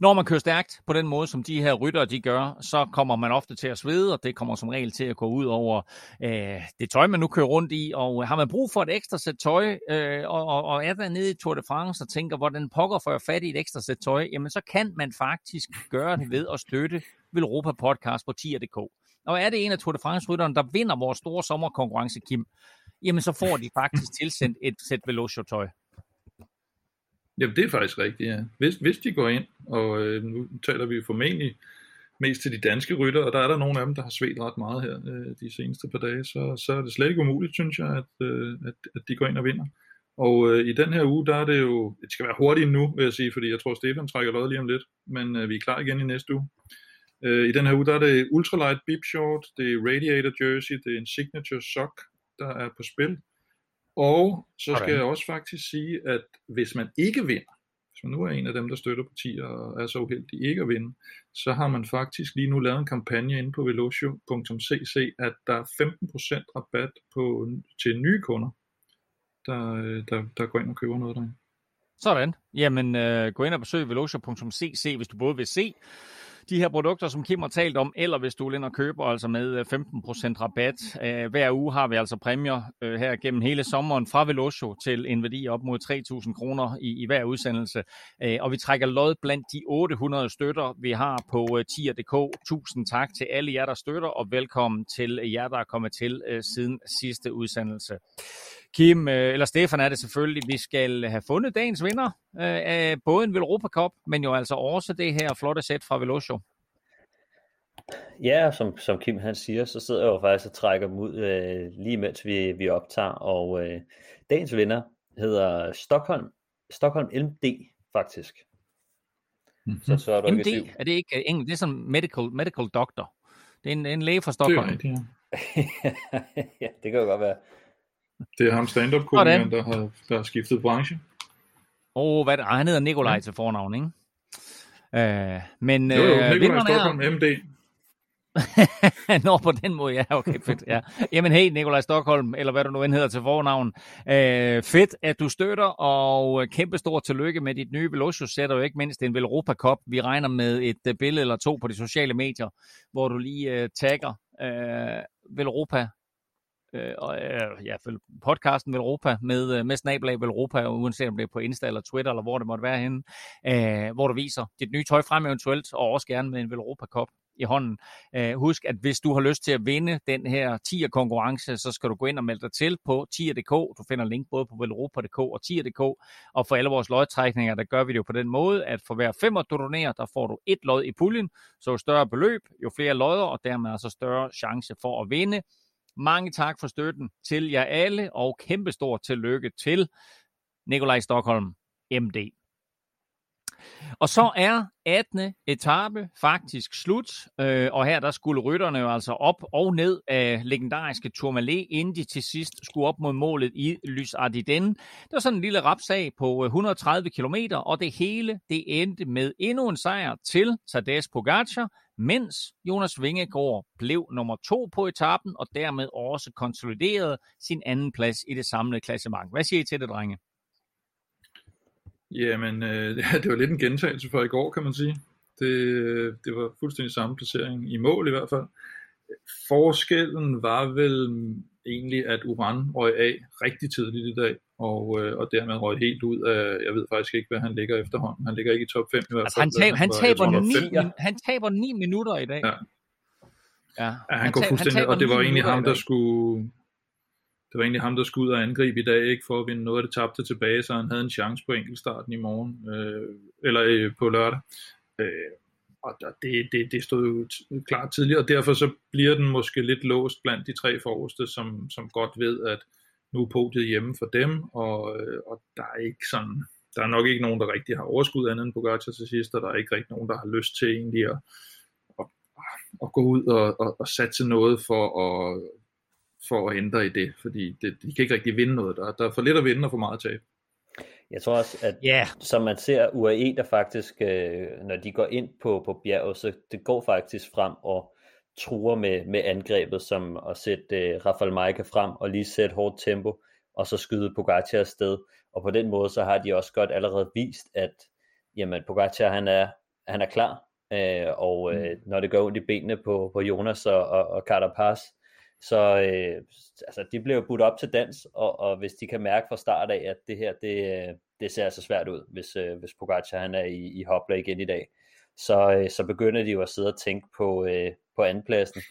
Når man kører stærkt på den måde, som de her ryttere de gør, så kommer man ofte til at svede, og det kommer som regel til at gå ud over øh, det tøj, man nu kører rundt i. Og har man brug for et ekstra sæt tøj, øh, og, og, og er der nede i Tour de France og tænker, hvordan pokker får jeg fat i et ekstra sæt tøj, jamen så kan man faktisk gøre det ved at støtte Europa Podcast på tier.dk. Og er det en af Tour de France-rytterne, der vinder vores store sommerkonkurrence, Kim, jamen så får de faktisk tilsendt et sæt Velocio-tøj. Jamen, det er faktisk rigtigt, ja. Hvis, hvis de går ind, og øh, nu taler vi formentlig mest til de danske rytter, og der er der nogle af dem, der har svedt ret meget her øh, de seneste par dage, så, så er det slet ikke umuligt, synes jeg, at, øh, at, at de går ind og vinder. Og øh, i den her uge, der er det jo, det skal være hurtigt nu, vil jeg sige, fordi jeg tror, Stefan trækker lod lige om lidt, men øh, vi er klar igen i næste uge. Øh, I den her uge, der er det ultralight bib short, det er radiator jersey, det er en signature sock, der er på spil. Og så skal jeg også faktisk sige, at hvis man ikke vinder, hvis man nu er en af dem, der støtter partier og er så uheldig ikke at vinde, så har man faktisk lige nu lavet en kampagne inde på velocio.cc, at der er 15% rabat på, til nye kunder, der, der, der går ind og køber noget derinde. Sådan. Jamen, øh, gå ind og besøg velocio.cc, hvis du både vil se de her produkter, som Kim har talt om, eller hvis du vil ind og køber altså med øh, 15% rabat. Øh, hver uge har vi altså præmier øh, her gennem hele sommeren fra Velocio til en værdi op mod 3.000 kroner i, i hver udsendelse. Øh, og vi trækker lod blandt de 800 støtter, vi har på øh, tier.dk. Tusind tak til alle jer, der støtter, og velkommen til jer, der er kommet til siden sidste udsendelse. Kim, øh, eller Stefan er det selvfølgelig, vi skal have fundet dagens vinder øh, af både en Velropa Cup, men jo altså også det her flotte sæt fra Velocio. Ja, som, som Kim han siger, så sidder jeg jo faktisk og trækker dem ud øh, lige mens vi, vi optager, og øh, dagens vinder hedder Stockholm, Stockholm MD faktisk. Mm-hmm. Så, så er, du MD, ikke er det ikke engelsk? Det er sådan medical, medical doctor. Det er en, en læge fra Stockholm. Det, er, det, ja. ja, det kan jo godt være. Det er ham stand-up-komikeren, der har, der har skiftet branche. Åh, oh, hvad det? Ah, han hedder Nikolaj ja. til fornavn, ikke? Uh, men jo, jo, øh, Nikolaj Stockholm, er... MD. Nå, på den måde, ja, okay, fedt. Ja. Jamen hey, Nikolaj Stockholm, eller hvad du nu end hedder til fornavn. Uh, fedt, at du støtter, og kæmpe stor tillykke med dit nye Velocio-sæt, og ikke mindst en Velropa Cup. Vi regner med et uh, billede eller to på de sociale medier, hvor du lige uh, tagger uh, Velropa øh, og, øh, ja, podcasten Europa med, øh, med Snabelag Europa, uanset om det er på Insta eller Twitter, eller hvor det måtte være henne, øh, hvor du viser dit nye tøj frem eventuelt, og også gerne med en Europa-kop i hånden. Øh, husk, at hvis du har lyst til at vinde den her tier konkurrence, så skal du gå ind og melde dig til på tier.dk. Du finder link både på velropa.dk og tier.dk. Og for alle vores lodtrækninger, der gør vi det jo på den måde, at for hver femmer du donerer, der får du et lod i puljen. Så jo større beløb, jo flere lodder, og dermed altså større chance for at vinde. Mange tak for støtten til jer alle, og kæmpestort tillykke til Nikolaj Stockholm, MD. Og så er 18. etape faktisk slut, øh, og her der skulle rytterne jo altså op og ned af legendariske Tourmalet, inden de til sidst skulle op mod målet i Lys Ardiden. Det var sådan en lille rapsag på øh, 130 km, og det hele det endte med endnu en sejr til Tadej Pogacar, mens Jonas Vingegaard blev nummer to på etappen, og dermed også konsoliderede sin anden plads i det samlede klassement. Hvad siger I til det, drenge? Jamen, øh, det var lidt en gentagelse fra i går, kan man sige. Det, øh, det var fuldstændig samme placering i mål i hvert fald. Forskellen var vel egentlig, at Uran røg af rigtig tidligt i dag, og, øh, og dermed røg helt ud af, jeg ved faktisk ikke, hvad han ligger efterhånden. Han ligger ikke i top 5 i hvert altså, fald. Altså, han, tab, han, taber 9, han taber 9 minutter i dag. Ja. Ja, ja han, han går fuldstændig, han og det var egentlig ham, der skulle, det var egentlig ham, der skulle ud og angribe i dag, ikke for at vinde noget af det tabte tilbage, så han havde en chance på enkeltstarten i morgen, øh, eller øh, på lørdag. Øh, og det, det, det stod jo klart tidligere, og derfor så bliver den måske lidt låst blandt de tre forreste, som, som godt ved, at nu er podiet hjemme for dem, og, øh, og der er ikke sådan, der er nok ikke nogen, der rigtig har overskud andet end Pogacar til sidst, og der er ikke rigtig nogen, der har lyst til egentlig at, at, at gå ud og, og, og satse noget for at, for at ændre i det, fordi det, de kan ikke rigtig vinde noget. Der, der er for lidt at vinde og for meget at tabe. Jeg tror også, at yeah. som man ser UAE, der faktisk, øh, når de går ind på, på bjerget, så det går faktisk frem og truer med, med angrebet, som at sætte øh, Rafael Maika frem og lige sætte hårdt tempo, og så skyde Pogacar afsted. Og på den måde, så har de også godt allerede vist, at jamen, Pogacar han er, han er klar, øh, og øh, mm. når det går ondt i benene på, på Jonas og, og, og Carapaz, så øh, altså, de bliver budt op til dans, og, og hvis de kan mærke fra start af, at det her, det, det ser altså svært ud, hvis, øh, hvis Pogacar han er i, i hopla igen i dag, øh, så øh, så begynder de jo at sidde og tænke på, øh, på andenpladsen.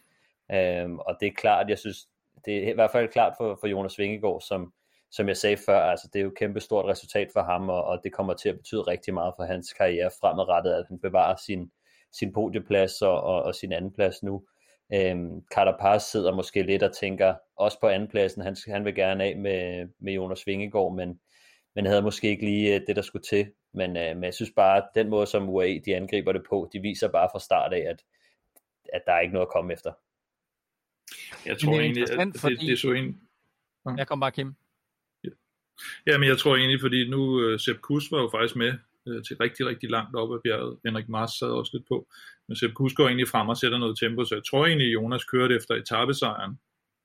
Øhm, og det er klart, jeg synes, det er i hvert fald klart for, for Jonas Vingegaard, som, som jeg sagde før, altså det er jo et kæmpe stort resultat for ham, og, og det kommer til at betyde rigtig meget for hans karriere fremadrettet, at han bevarer sin, sin podieplads og, og, og sin andenplads nu. Øhm, Carapaz sidder måske lidt og tænker, også på andenpladsen, han, han vil gerne af med, med Jonas Vingegaard, men, men havde måske ikke lige øh, det, der skulle til. Men, øh, men jeg synes bare, at den måde, som UAE de angriber det på, de viser bare fra start af, at, at der er ikke noget at komme efter. Jeg tror egentlig, at det, fordi... det, er så en... Ja. Jeg kom bare, Kim. Ja. ja, men jeg tror egentlig, fordi nu uh, Sepp Kuss var jo faktisk med uh, til rigtig, rigtig langt op ad bjerget. Henrik Mars sad også lidt på. Men Sepp Kuss går egentlig frem og sætter noget tempo, så jeg tror egentlig, Jonas kørte efter etappesejren,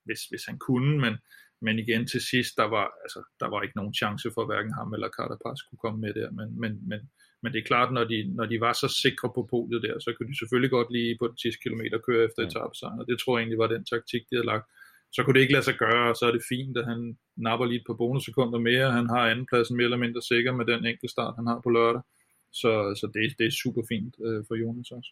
hvis, hvis han kunne, men, men igen til sidst, der var, altså, der var ikke nogen chance for hverken ham eller Carapaz skulle komme med der, men, men, men, men det er klart, når de, når de var så sikre på podiet der, så kunne de selvfølgelig godt lige på de 10 km køre efter etappesejren, og det tror jeg egentlig var den taktik, de havde lagt. Så kunne det ikke lade sig gøre, og så er det fint, at han napper lige et par bonussekunder mere, han har andenpladsen mere eller mindre sikker med den enkelte start, han har på lørdag. Så, så det, det er super fint øh, for Jonas også.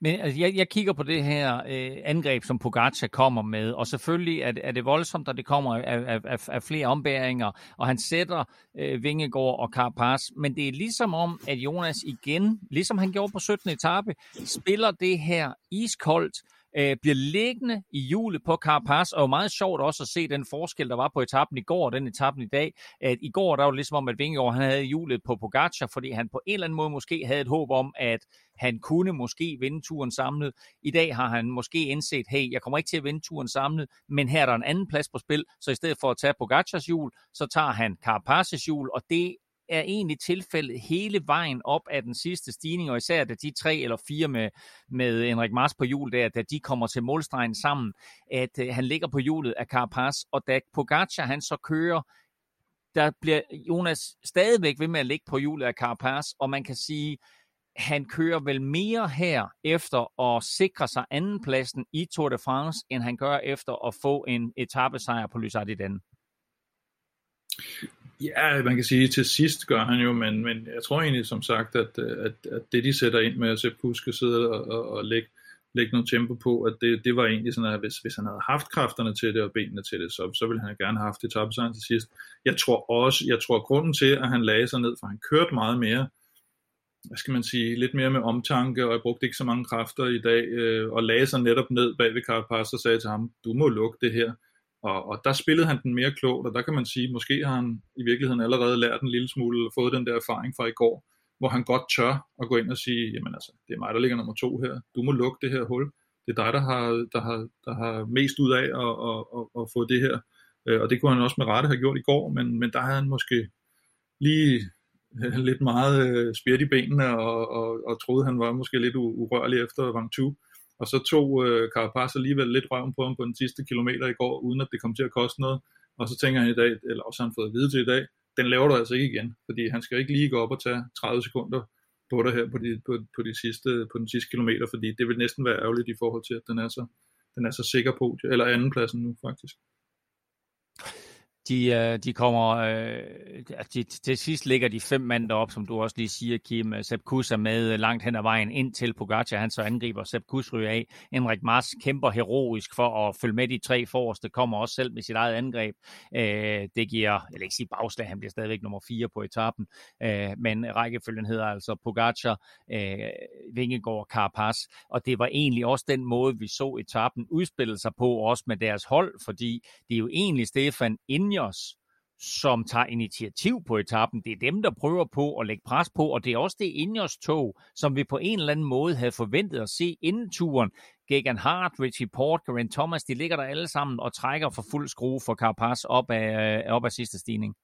Men altså, jeg, jeg kigger på det her øh, angreb, som Pogacar kommer med, og selvfølgelig er, er det voldsomt, at det kommer af, af, af flere ombæringer, og han sætter øh, Vingegaard og Carapaz, men det er ligesom om, at Jonas igen, ligesom han gjorde på 17. etape, spiller det her iskoldt, øh, bliver liggende i hjulet på Carapaz, og meget sjovt også at se den forskel, der var på etappen i går og den etappen i dag. At I går der var det ligesom om, at Vingegaard han havde hjulet på Pogacar, fordi han på en eller anden måde måske havde et håb om, at han kunne måske vinde turen samlet. I dag har han måske indset, hey, jeg kommer ikke til at vinde turen samlet, men her er der en anden plads på spil, så i stedet for at tage Pogacars hjul, så tager han Carapaz's hjul, og det er egentlig tilfældet hele vejen op af den sidste stigning, og især da de tre eller fire med, med Henrik Mars på hjul der, da de kommer til målstregen sammen, at øh, han ligger på hjulet af Carapaz, og da Pogacar han så kører, der bliver Jonas stadigvæk ved med at ligge på hjulet af Carapaz, og man kan sige, han kører vel mere her efter at sikre sig andenpladsen i Tour de France, end han gør efter at få en etappesejr på Lysard i den. Ja, man kan sige, at til sidst gør han jo, men, men jeg tror egentlig som sagt, at, at, at det de sætter ind med at se Puske sidde og, og, og lægge, lægge noget tempo på, at det, det var egentlig sådan, at hvis, hvis han havde haft kræfterne til det og benene til det, så, så ville han gerne have haft det etappesejren til sidst. Jeg tror også, jeg tror grunden til, at han lagde sig ned, for han kørte meget mere, hvad skal man sige, lidt mere med omtanke, og jeg brugte ikke så mange kræfter i dag, øh, og lagde sig netop ned bag ved Carapaz og sagde til ham, du må lukke det her. Og, og der spillede han den mere klogt, og der kan man sige, måske har han i virkeligheden allerede lært en lille smule, eller fået den der erfaring fra i går, hvor han godt tør at gå ind og sige, jamen altså, det er mig, der ligger nummer to her, du må lukke det her hul, det er dig, der har, der har, der har mest ud af at, at, at, at få det her, øh, og det kunne han også med rette have gjort i går, men, men der havde han måske lige øh, lidt meget øh, spirt i benene, og, og, og troede, han var måske lidt urørlig efter Vangtu, og så tog øh, Carapaz alligevel lidt røven på ham på den sidste kilometer i går, uden at det kom til at koste noget. Og så tænker han i dag, eller også har han fået at vide til i dag, den laver du altså ikke igen, fordi han skal ikke lige gå op og tage 30 sekunder på dig her på de, på, på, de sidste, på den sidste kilometer, fordi det vil næsten være ærgerligt i forhold til, at den er så, den er så sikker på, eller andenpladsen nu faktisk de, øh, de kommer, øh, de, til sidst ligger de fem mand derop, som du også lige siger, Kim. Øh, Sepp Kuss er med øh, langt hen ad vejen ind til Pogacar, han så angriber. Sepp Kuss ryger af. Henrik Mars kæmper heroisk for at følge med de tre forreste, kommer også selv med sit eget angreb. Øh, det giver, jeg vil ikke sige bagslag, han bliver stadigvæk nummer fire på etappen, øh, men rækkefølgen hedder altså Pogacar, øh, Vingegaard, Carapaz, og det var egentlig også den måde, vi så etappen udspille sig på, også med deres hold, fordi det er jo egentlig Stefan inden Ineos, som tager initiativ på etappen. Det er dem, der prøver på at lægge pres på, og det er også det Ineos tog, som vi på en eller anden måde havde forventet at se inden turen. Gegan Hart, Richie Port, Geraint Thomas, de ligger der alle sammen og trækker for fuld skrue for Carapaz op af, op af sidste stigning.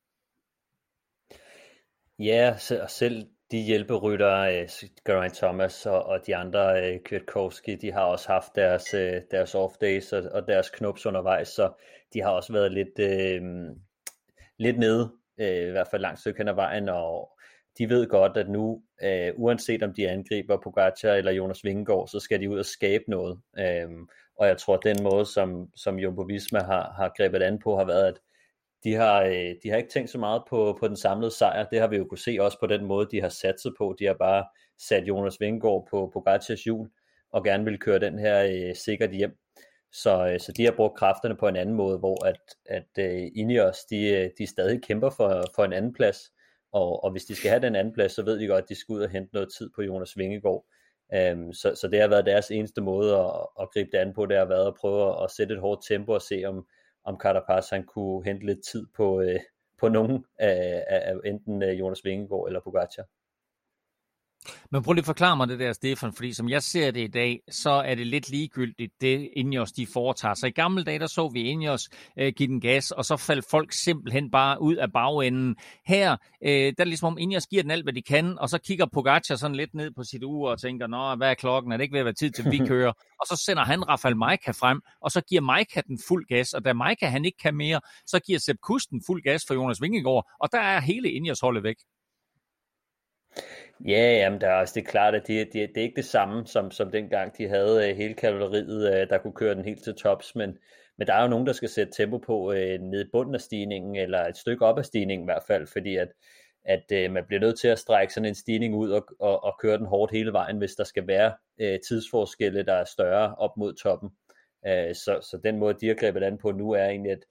Ja, og selv de hjælperytter, øh, Geraint Thomas og, og de andre, øh, Kwiatkowski, de har også haft deres, øh, deres off days og, og deres knups undervejs, så de har også været lidt, øh, lidt nede, øh, i hvert fald langt stykke hen ad vejen, og de ved godt, at nu, øh, uanset om de angriber Pogacar eller Jonas Vingegaard, så skal de ud og skabe noget. Øh, og jeg tror, at den måde, som, som Jumbo Visma har, har grebet an på, har været, at de har, øh, de har ikke tænkt så meget på, på den samlede sejr. Det har vi jo kunne se også på den måde, de har satset på. De har bare sat Jonas Vingegaard på Pogacars hjul og gerne vil køre den her øh, sikkert hjem. Så, øh, så de har brugt kræfterne på en anden måde, hvor at, at øh, uh, Ineos, de, øh, de stadig kæmper for, for en anden plads. Og, og hvis de skal have den anden plads, så ved de godt, at de skal ud og hente noget tid på Jonas Vingegaard. Um, så, så det har været deres eneste måde at, at gribe det an på, det har været at prøve at, at sætte et hårdt tempo og se, om, om Carapaz han kunne hente lidt tid på, øh, på nogen af, af enten Jonas Vingegaard eller Pogacar. Men prøv lige at forklare mig det der, Stefan, fordi som jeg ser det i dag, så er det lidt ligegyldigt, det Ineos de foretager. Så i gamle dage, der så vi Ineos øh, give den gas, og så faldt folk simpelthen bare ud af bagenden. Her, øh, der er det ligesom om Ineos giver den alt, hvad de kan, og så kigger Pogacar sådan lidt ned på sit ur og tænker, nå, hvad er klokken? Er det ikke ved at være tid til, vi kører? og så sender han Rafael Maika frem, og så giver Maika den fuld gas, og da Maika han ikke kan mere, så giver Sepp Kusten fuld gas for Jonas Vingegaard, og der er hele Ineos holdet væk. Ja, jamen der er også, det er klart, at det, det, det er ikke det samme, som, som dengang de havde øh, hele kavaleriet, øh, der kunne køre den helt til tops, men, men der er jo nogen, der skal sætte tempo på øh, ned i bunden af stigningen, eller et stykke op af stigningen i hvert fald, fordi at, at øh, man bliver nødt til at strække sådan en stigning ud og, og, og køre den hårdt hele vejen, hvis der skal være øh, tidsforskelle, der er større op mod toppen. Uh, så, så den måde, de har grebet an på nu, er egentlig, at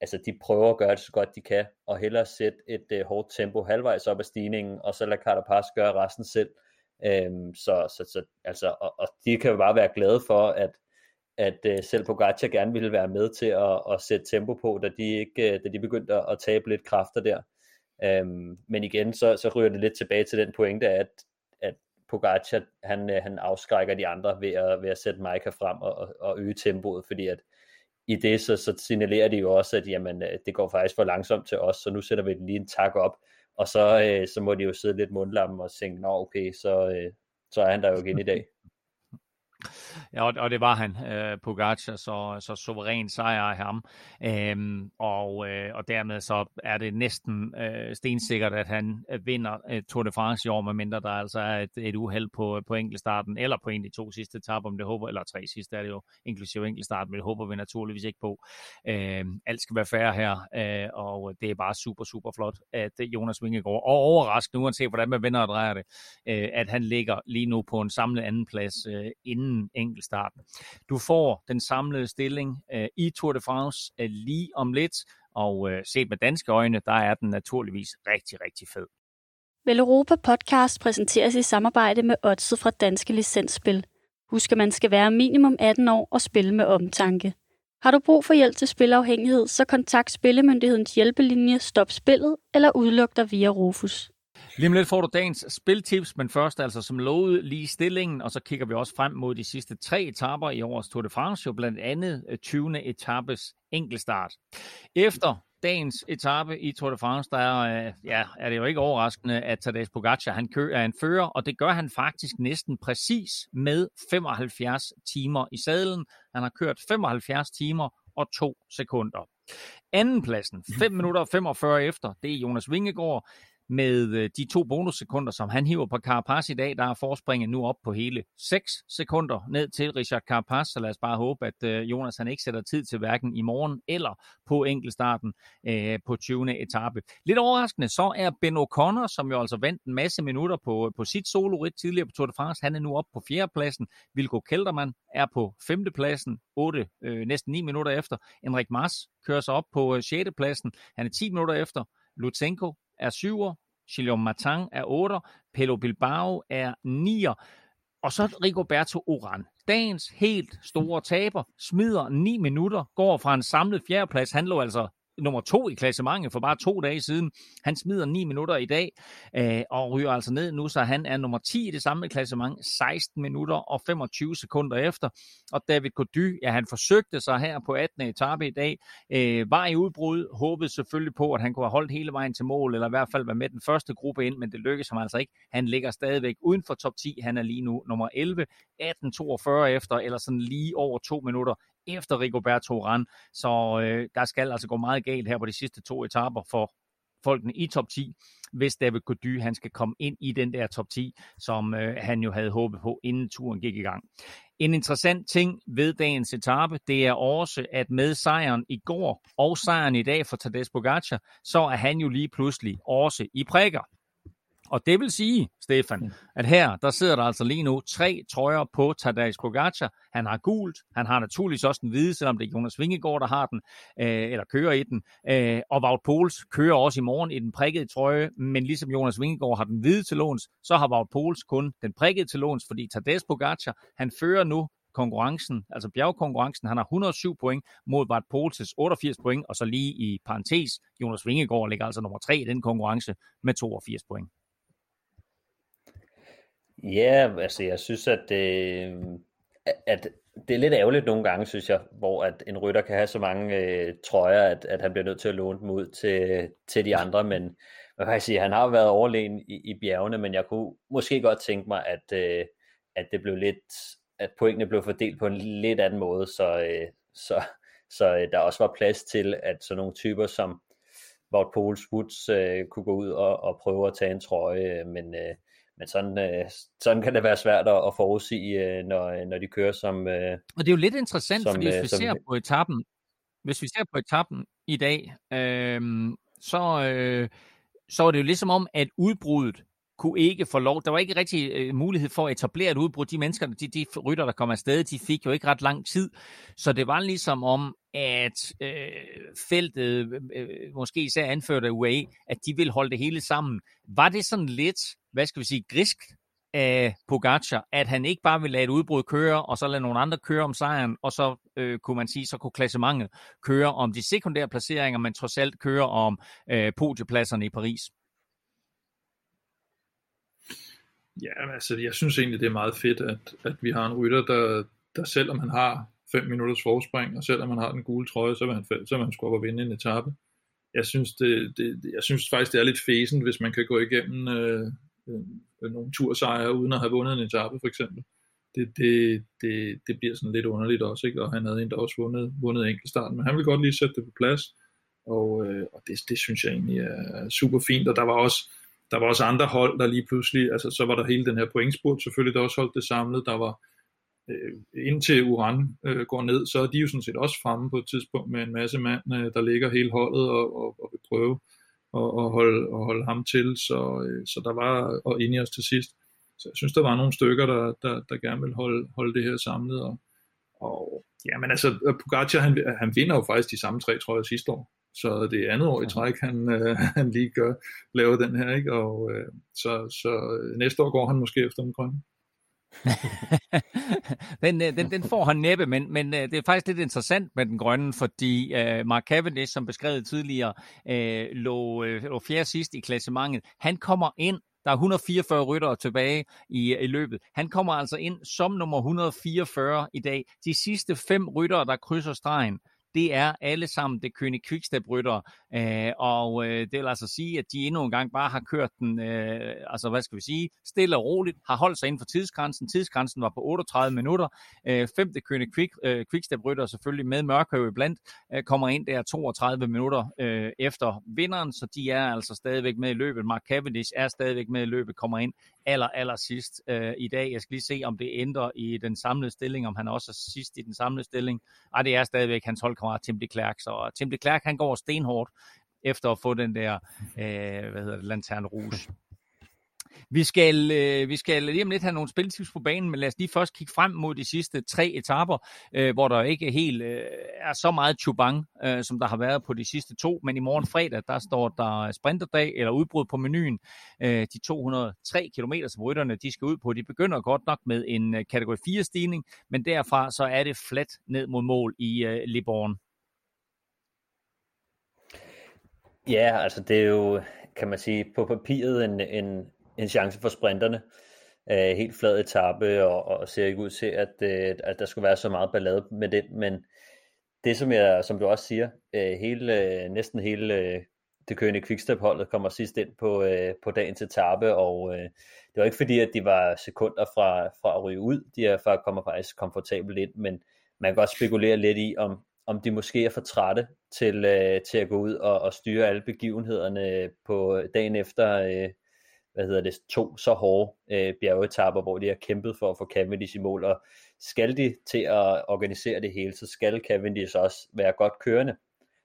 altså de prøver at gøre det så godt de kan, og hellere sætte et øh, hårdt tempo halvvejs op ad stigningen, og så lade Carapaz gøre resten selv. Øhm, så, så, så altså, og, og de kan jo bare være glade for, at, at øh, selv Pogacar gerne ville være med til at, at sætte tempo på, da de, ikke, øh, da de begyndte at, at tabe lidt kræfter der. Øhm, men igen, så, så ryger det lidt tilbage til den pointe, at, at Pogacar, han, øh, han afskrækker de andre ved at, ved at sætte Maika frem og, og, og øge tempoet, fordi at i det, så, så signalerer de jo også, at jamen, øh, det går faktisk for langsomt til os, så nu sætter vi lige en tak op, og så, øh, så må de jo sidde lidt mundlamme og tænke, nå okay, så, øh, så er han der jo igen i dag. Ja, og, og det var han, øh, Pogacar, så, så suveræn sejr af ham. Øhm, og, øh, og dermed så er det næsten øh, stensikkert, at han øh, vinder øh, Tour de France i år, medmindre der altså er et, et uheld på, på enkeltstarten, eller på en af de to sidste etaper, om det håber, eller tre sidste er det jo, inklusive enkeltstarten, men det håber vi naturligvis ikke på. Øh, alt skal være færre her, øh, og det er bare super, super flot, at øh, Jonas Vingegaard, og overraskende, uanset hvordan man vinder og drejer det, øh, at han ligger lige nu på en samlet anden plads øh, inden inden enkeltstarten. Du får den samlede stilling øh, i Tour de France øh, lige om lidt, og øh, set med danske øjne, der er den naturligvis rigtig, rigtig fed. Vel Europa Podcast præsenteres i samarbejde med Odset fra Danske Licensspil. Husk, at man skal være minimum 18 år og spille med omtanke. Har du brug for hjælp til spilafhængighed, så kontakt Spillemyndighedens hjælpelinje Stop Spillet eller udluk dig via Rufus. Lige om lidt får du dagens spiltips, men først altså som lovet lige stillingen, og så kigger vi også frem mod de sidste tre etapper i årets Tour de France, jo blandt andet 20. Øh, etappes enkeltstart. Efter dagens etape i Tour de France, der er, øh, ja, er det jo ikke overraskende, at Tadej Pogacar han kører en fører, og det gør han faktisk næsten præcis med 75 timer i sadlen. Han har kørt 75 timer og 2 sekunder. Andenpladsen, 5 minutter og 45 efter, det er Jonas Vingegaard med øh, de to bonussekunder, som han hiver på Carapaz i dag, der er forspringet nu op på hele 6 sekunder ned til Richard Carapaz, så lad os bare håbe, at øh, Jonas han ikke sætter tid til hverken i morgen eller på enkeltstarten øh, på 20. etape. Lidt overraskende, så er Ben O'Connor, som jo altså vandt en masse minutter på, øh, på sit solo tidligere på Tour de France, han er nu op på fjerdepladsen. Vilko Kelderman er på femtepladsen, 8, øh, næsten 9 minutter efter. Enrik Mars kører sig op på 6. pladsen, han er 10 minutter efter. Lutsenko er 7'er, Chilion Martin er otter, Pelo Bilbao er nier, og så Rigoberto Oran. Dagens helt store taber, smider 9 minutter, går fra en samlet fjerdeplads. Han lå altså nummer to i klassementet for bare to dage siden. Han smider 9 minutter i dag øh, og ryger altså ned nu, så han er nummer 10 i det samme klassement, 16 minutter og 25 sekunder efter. Og David Gody, ja, han forsøgte sig her på 18. etape i dag, øh, var i udbrud, håbede selvfølgelig på, at han kunne have holdt hele vejen til mål, eller i hvert fald være med den første gruppe ind, men det lykkedes ham altså ikke. Han ligger stadigvæk uden for top 10. Han er lige nu nummer 11, 18.42 efter, eller sådan lige over to minutter efter Rigoberto Urán. Så øh, der skal altså gå meget galt her på de sidste to etaper for folkene i top 10, hvis David Gody han skal komme ind i den der top 10, som øh, han jo havde håbet på, inden turen gik i gang. En interessant ting ved dagens etape, det er også, at med sejren i går og sejren i dag for Tadej Pogacar, så er han jo lige pludselig også i prikker. Og det vil sige, Stefan, at her, der sidder der altså lige nu tre trøjer på Tadej Pogacar. Han har gult, han har naturligvis også den hvide, selvom det er Jonas Vingegaard, der har den, øh, eller kører i den. Øh, og Wout Poels kører også i morgen i den prikkede trøje, men ligesom Jonas Vingegaard har den hvide til låns, så har Wout Poels kun den prikkede til låns, fordi Tadej Pogacar, han fører nu konkurrencen, altså bjergkonkurrencen. Han har 107 point mod Bart Poels 88 point, og så lige i parentes, Jonas Vingegaard ligger altså nummer 3 i den konkurrence med 82 point. Ja, altså jeg synes, at det, øh, at det er lidt ærgerligt nogle gange, synes jeg, hvor at en rytter kan have så mange øh, trøjer, at, at han bliver nødt til at låne dem ud til, til de andre, men hvad kan sige, han har været overlegen i, i bjergene, men jeg kunne måske godt tænke mig, at, øh, at det blev lidt, at pointene blev fordelt på en lidt anden måde, så, øh, så, så øh, der også var plads til, at sådan nogle typer som Wout Poels Woods øh, kunne gå ud og, og prøve at tage en trøje, men øh, men sådan, øh, sådan kan det være svært at, at forudsige, øh, når, når de kører som... Øh, og det er jo lidt interessant, som, fordi hvis vi som, ser på etappen, hvis vi ser på etappen i dag, øh, så, øh, så er det jo ligesom om, at udbruddet kunne ikke få lov. Der var ikke rigtig øh, mulighed for at etablere et udbrud. De mennesker, de, de rytter, der kom afsted, de fik jo ikke ret lang tid. Så det var ligesom om, at øh, feltet, øh, måske især anført af UAE, at de vil holde det hele sammen. Var det sådan lidt, hvad skal vi sige, grisk af Pogacar, at han ikke bare ville lade et udbrud køre, og så lade nogle andre køre om sejren, og så øh, kunne man sige, så kunne klassementet køre om de sekundære placeringer, men trods alt køre om øh, podiepladserne i Paris. Ja, altså jeg synes egentlig, det er meget fedt, at, at vi har en rytter, der, der selvom han har 5 minutters forspring, og selvom han har den gule trøje, så vil han, så vil han skulle op og vinde en etape. Jeg synes, det, det, jeg synes faktisk, det er lidt fesen, hvis man kan gå igennem øh, Øh, øh, nogle tursejre, uden at have vundet en etape, for eksempel. Det, det, det, det bliver sådan lidt underligt også, ikke? og han havde endda også vundet, vundet enkeltstarten, men han vil godt lige sætte det på plads, og, øh, og det, det synes jeg egentlig er super fint, og der var også, der var også andre hold, der lige pludselig, altså så var der hele den her pointspurt, selvfølgelig der også holdt det samlet, der var øh, indtil Uran øh, går ned, så er de jo sådan set også fremme på et tidspunkt med en masse mand, øh, der ligger hele holdet og, og, og vil prøve at, at, holde, at holde ham til, så, øh, så der var, og ind i os til sidst, så jeg synes, der var nogle stykker, der, der, der gerne vil holde, holde det her samlet, og, og ja, men altså, Pogacar, han, han vinder jo faktisk de samme tre, tror jeg, sidste år, så det er andet år i træk, han, øh, han lige gør, laver den her, ikke? Og øh, så, så næste år går han måske efter den grønne. den, øh, den, den får han næppe, men, men øh, det er faktisk lidt interessant med den grønne, fordi uh, Mark Cavendish, som beskrevet tidligere, uh, lå, uh, lå fjerde sidst i klassementet. Han kommer ind der er 144 ryttere tilbage i, i løbet. Han kommer altså ind som nummer 144 i dag. De sidste fem ryttere, der krydser stregen, det er alle sammen det kønne Quickstep-ryttere, øh, og øh, det vil altså sige, at de endnu en gang bare har kørt den, øh, altså hvad skal vi sige, stille og roligt, har holdt sig inden for tidsgrænsen. Tidsgrænsen var på 38 minutter. Øh, femte kønne Quick, øh, Quickstep-rytter, selvfølgelig med Mørkøv blandt, øh, kommer ind der 32 minutter øh, efter vinderen, så de er altså stadigvæk med i løbet. Mark Cavendish er stadigvæk med i løbet, kommer ind aller, aller sidst øh, i dag. Jeg skal lige se, om det ændrer i den samlede stilling, om han også er sidst i den samlede stilling. Ej, det er stadigvæk hans holdkammerat Tim de Klerk, så øh, Tim de Klerk, han går stenhårdt efter at få den der, øh, hvad hedder det, Lanterne Rouge. Vi skal, øh, vi skal lige om lidt have nogle spiltips på banen, men lad os lige først kigge frem mod de sidste tre etaper, øh, hvor der ikke helt øh, er så meget chubang, øh, som der har været på de sidste to. Men i morgen fredag, der står der sprinterdag eller udbrud på menuen. Øh, de 203 km, som rytterne de skal ud på, de begynder godt nok med en øh, kategori 4 stigning, men derfra så er det flat ned mod mål i øh, Liborn. Ja, altså det er jo, kan man sige, på papiret en, en, en chance for sprinterne. Øh, helt flad etape, og, og ser ikke ud til, at, øh, at der skulle være så meget ballade med den, men det som, jeg, som du også siger, øh, hele, øh, næsten hele øh, det kørende Quickstep-holdet kommer sidst ind på, øh, på dagens etape, og øh, det var ikke fordi, at de var sekunder fra, fra at ryge ud, de er faktisk, kommer faktisk komfortabelt ind, men man kan godt spekulere lidt i, om, om de måske er for trætte til, øh, til at gå ud og, og styre alle begivenhederne på øh, dagen efter øh, hvad hedder det, to så hårde øh, bjergetapper, hvor de har kæmpet for at få Cavendish i mål, og skal de til at organisere det hele, så skal Cavendish også være godt kørende.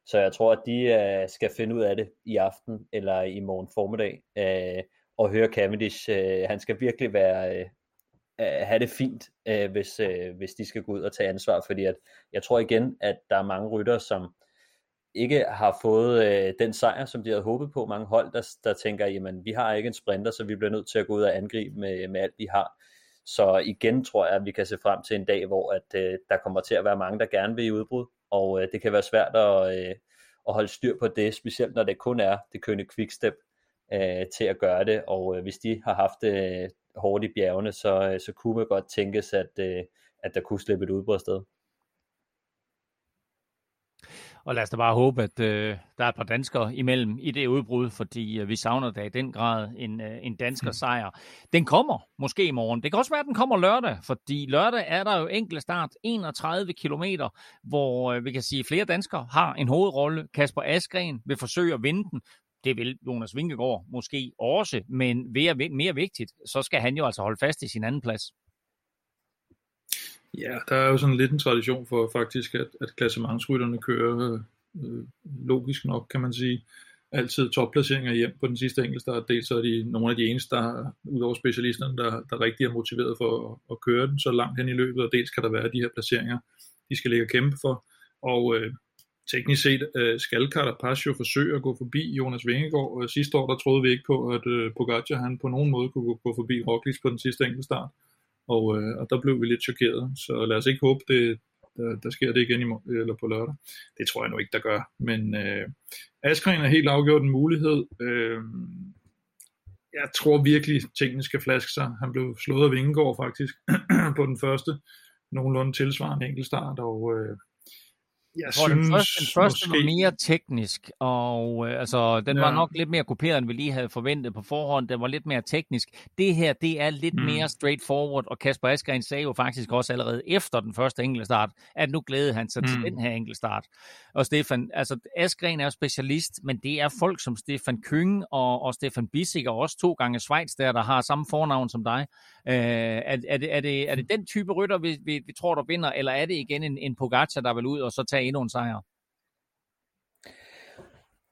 Så jeg tror, at de øh, skal finde ud af det i aften eller i morgen formiddag, øh, og høre Cavendish. Øh, han skal virkelig være, øh, øh have det fint, øh, hvis, øh, hvis de skal gå ud og tage ansvar, fordi at, jeg tror igen, at der er mange rytter, som ikke har fået øh, den sejr, som de havde håbet på. Mange hold, der, der tænker, jamen vi har ikke en sprinter, så vi bliver nødt til at gå ud og angribe med, med alt vi har. Så igen tror jeg, at vi kan se frem til en dag, hvor at, øh, der kommer til at være mange, der gerne vil i udbrud, og øh, det kan være svært at, øh, at holde styr på det, specielt når det kun er det kønne quickstep øh, til at gøre det, og øh, hvis de har haft det øh, hårdt i bjergene, så, øh, så kunne man godt tænkes, at, øh, at der kunne slippe et udbrud sted. Og lad os da bare håbe, at øh, der er et par danskere imellem i det udbrud, fordi øh, vi savner da i den grad en, øh, en dansker mm. sejr. Den kommer måske i morgen. Det kan også være, at den kommer lørdag, fordi lørdag er der jo enkelt start 31 kilometer, hvor øh, vi kan sige, at flere danskere har en hovedrolle. Kasper Askren vil forsøge at vinde den. Det vil Jonas Vingegaard måske også, men ved mere vigtigt, så skal han jo altså holde fast i sin anden plads. Ja, der er jo sådan lidt en tradition for faktisk, at, at klassementsrytterne kører øh, øh, logisk nok, kan man sige, altid topplaceringer hjem på den sidste enkeltstart. Dels så er de nogle af de eneste, der, udover specialisterne, der, der rigtig er motiveret for at, at køre den så langt hen i løbet, og dels kan der være de her placeringer, de skal ligge og kæmpe for. Og øh, teknisk set øh, skal Carapaccio forsøge at gå forbi Jonas Vingegaard. Sidste år, der troede vi ikke på, at øh, Pogacar han på nogen måde kunne gå, gå forbi Roglic på den sidste enkeltstart. Og, øh, og der blev vi lidt chokeret. Så lad os ikke håbe, det, der, der sker det igen i, eller på lørdag. Det tror jeg nu ikke, der gør. Men øh, Askren er helt afgjort en mulighed. Øh, jeg tror virkelig, tingene skal flaske sig. Han blev slået af Vingegaard faktisk på den første nogenlunde tilsvarende enkeltstart, og øh, jeg, jeg tror, synes, den første, den første måske... var mere teknisk, og øh, altså, den ja. var nok lidt mere kopieret, end vi lige havde forventet på forhånd. Den var lidt mere teknisk. Det her, det er lidt mm. mere straightforward, og Kasper Askren sagde jo faktisk også allerede efter den første enkeltstart, at nu glædede han sig mm. til den her enkeltstart. Og Stefan, altså Askren er jo specialist, men det er folk som Stefan Køng og, og Stefan Bissig, og også to gange Schweiz der, der har samme fornavn som dig. Øh, er, er, det, er, det, er det den type rytter, vi, vi, vi tror, der vinder, eller er det igen en, en Pogacar, der vil ud og så tage endnu en sejr?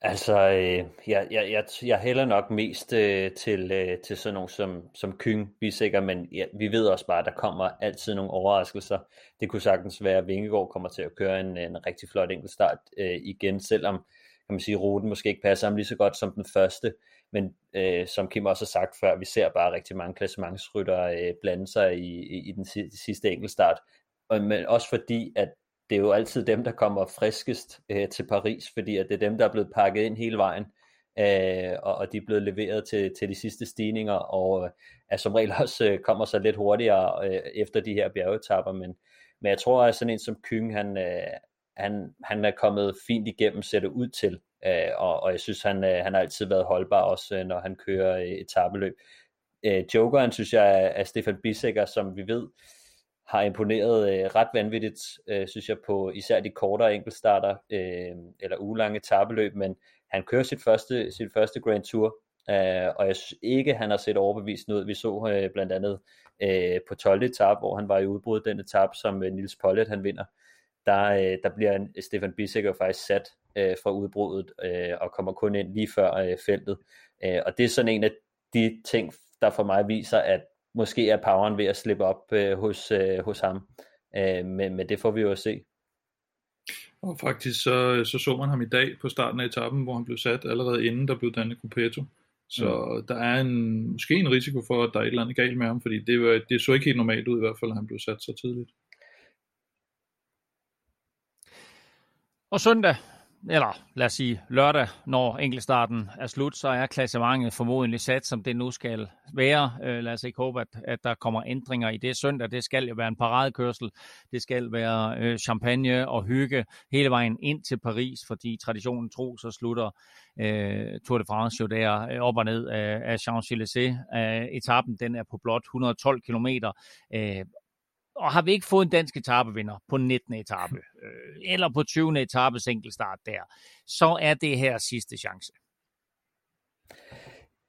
Altså, øh, jeg, jeg, jeg, jeg hælder nok mest øh, til, øh, til sådan nogle som, som Kyng, vi er sikre, men ja, vi ved også bare, at der kommer altid nogle overraskelser. Det kunne sagtens være, at Vingegaard kommer til at køre en, en rigtig flot enkeltstart øh, igen, selvom kan man sige, ruten måske ikke passer ham lige så godt som den første. Men øh, som Kim også har sagt før, vi ser bare rigtig mange klassementsryttere øh, blande sig i, i, i den sidste enkeltstart. Og, men også fordi, at det er jo altid dem, der kommer friskest øh, til Paris, fordi at det er dem, der er blevet pakket ind hele vejen, øh, og, og de er blevet leveret til, til de sidste stigninger, og øh, er som regel også øh, kommer sig lidt hurtigere øh, efter de her bjergetapper, men, men jeg tror, at sådan en som Kyng, han, øh, han, han er kommet fint igennem, ser det ud til, øh, og, og jeg synes, han, øh, han har altid været holdbar, også øh, når han kører øh, et. Øh, Jokeren synes jeg er, er Stefan Bissikker, som vi ved har imponeret øh, ret vanvittigt, øh, synes jeg, på især de kortere enkeltstarter øh, eller ugelange etabeløb, men han kører sit første, sit første Grand Tour, øh, og jeg synes ikke, han har set overbevisende ud. Vi så øh, blandt andet øh, på 12. etap, hvor han var i udbrud den etap, som øh, Nils Pollitt han vinder. Der, øh, der bliver en, Stefan Bissiger faktisk sat øh, fra udbruddet øh, og kommer kun ind lige før øh, feltet. Øh, og det er sådan en af de ting, der for mig viser, at måske er poweren ved at slippe op øh, hos, øh, hos ham. Øh, men, men det får vi jo at se. Og faktisk så, så så man ham i dag på starten af etappen, hvor han blev sat allerede inden der blev dannet Gruppetto. Så mm. der er en, måske en risiko for, at der er et eller andet galt med ham, fordi det, var, det så ikke helt normalt ud i hvert fald, at han blev sat så tidligt. Og søndag, eller lad os sige lørdag, når enkeltstarten er slut, så er klassementet formodentlig sat, som det nu skal være. Øh, lad os ikke håbe, at, at der kommer ændringer i det søndag. Det skal jo være en paradekørsel. Det skal være øh, champagne og hygge hele vejen ind til Paris, fordi traditionen tro, så slutter øh, Tour de France jo der øh, op og ned af, af Champs-Élysées. Øh, etappen den er på blot 112 km, øh, og har vi ikke fået en dansk etapevinder på 19. etape, øh, eller på 20. etapes enkeltstart der, så er det her sidste chance.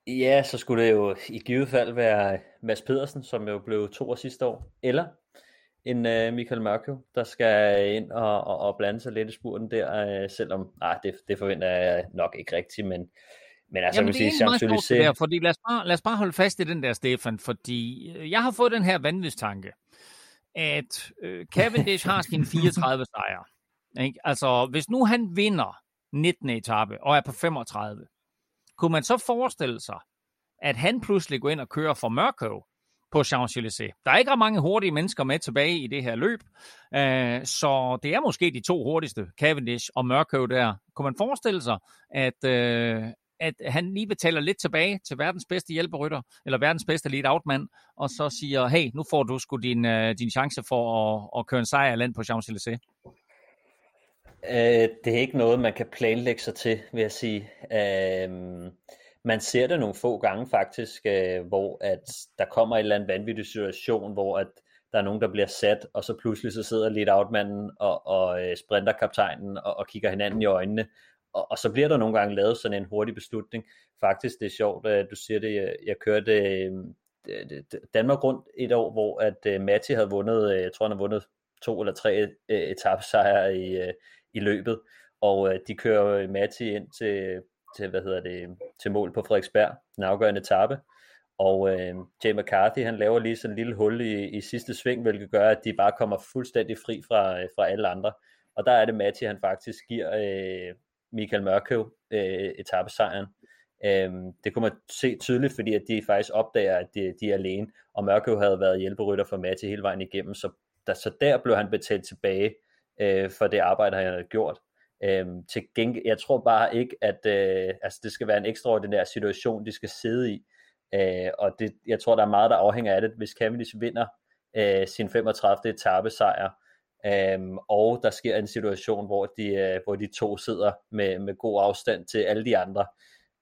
Ja, så skulle det jo i givet fald være Mads Pedersen, som jo blev to sidste år, eller en uh, Michael Mørkøv, der skal ind og, og, og blande sig lidt i spurten der, uh, selvom ah, det, det forventer jeg nok ikke rigtigt, men, men altså, Jamen, det er sige, meget der, fordi lad os, bare, lad os bare holde fast i den der, Stefan, fordi øh, jeg har fået den her vanvidstanke at øh, Cavendish har sine 34 sejre. Ikke? Altså, hvis nu han vinder 19. etape og er på 35, kunne man så forestille sig, at han pludselig går ind og kører for Mørkøv på Champs-Élysées. Der er ikke ret mange hurtige mennesker med tilbage i det her løb, øh, så det er måske de to hurtigste, Cavendish og Mørkøv der. Kunne man forestille sig, at, øh, at han lige betaler lidt tilbage til verdens bedste hjælperytter, eller verdens bedste lead outmand, og så siger, hey, nu får du sgu din, øh, din chance for at, at køre en sejr land på Champs-Élysées. Uh, øh, det er ikke noget, man kan planlægge sig til, vil jeg sige. Øhm, man ser det nogle få gange faktisk, øh, hvor at der kommer en eller anden vanvittig situation, hvor at der er nogen, der bliver sat, og så pludselig så sidder lead outmanden og, og sprinter kaptajnen og, og kigger hinanden i øjnene, og, og så bliver der nogle gange lavet sådan en hurtig beslutning. Faktisk, det er sjovt, at du siger det, jeg, jeg kørte øh, Danmark rundt et år, hvor at øh, Matti havde vundet, øh, jeg tror han har vundet to eller tre øh, etapesejre i, øh, i løbet, og øh, de kører øh, Matti ind til, til, hvad hedder det, til mål på Frederiksberg, den afgørende etape, og øh, Jay McCarthy, han laver lige sådan en lille hul i, i sidste sving, hvilket gør, at de bare kommer fuldstændig fri fra, øh, fra alle andre. Og der er det Matti, han faktisk giver øh, Michael Mørkøv øh, etappesejren. Øhm, det kunne man se tydeligt, fordi at de faktisk opdager, at de, de er alene, og Mørkøv havde været hjælperytter for Matti hele vejen igennem, så der, så der blev han betalt tilbage øh, for det arbejde, han havde gjort. Øhm, til gengæld, jeg tror bare ikke, at øh, altså det skal være en ekstraordinær situation, de skal sidde i, øh, og det, jeg tror, der er meget, der afhænger af det. Hvis Cavendish vinder øh, sin 35. etappesejr, sejr, Øhm, og der sker en situation, hvor de, øh, hvor de to sidder med, med god afstand til alle de andre,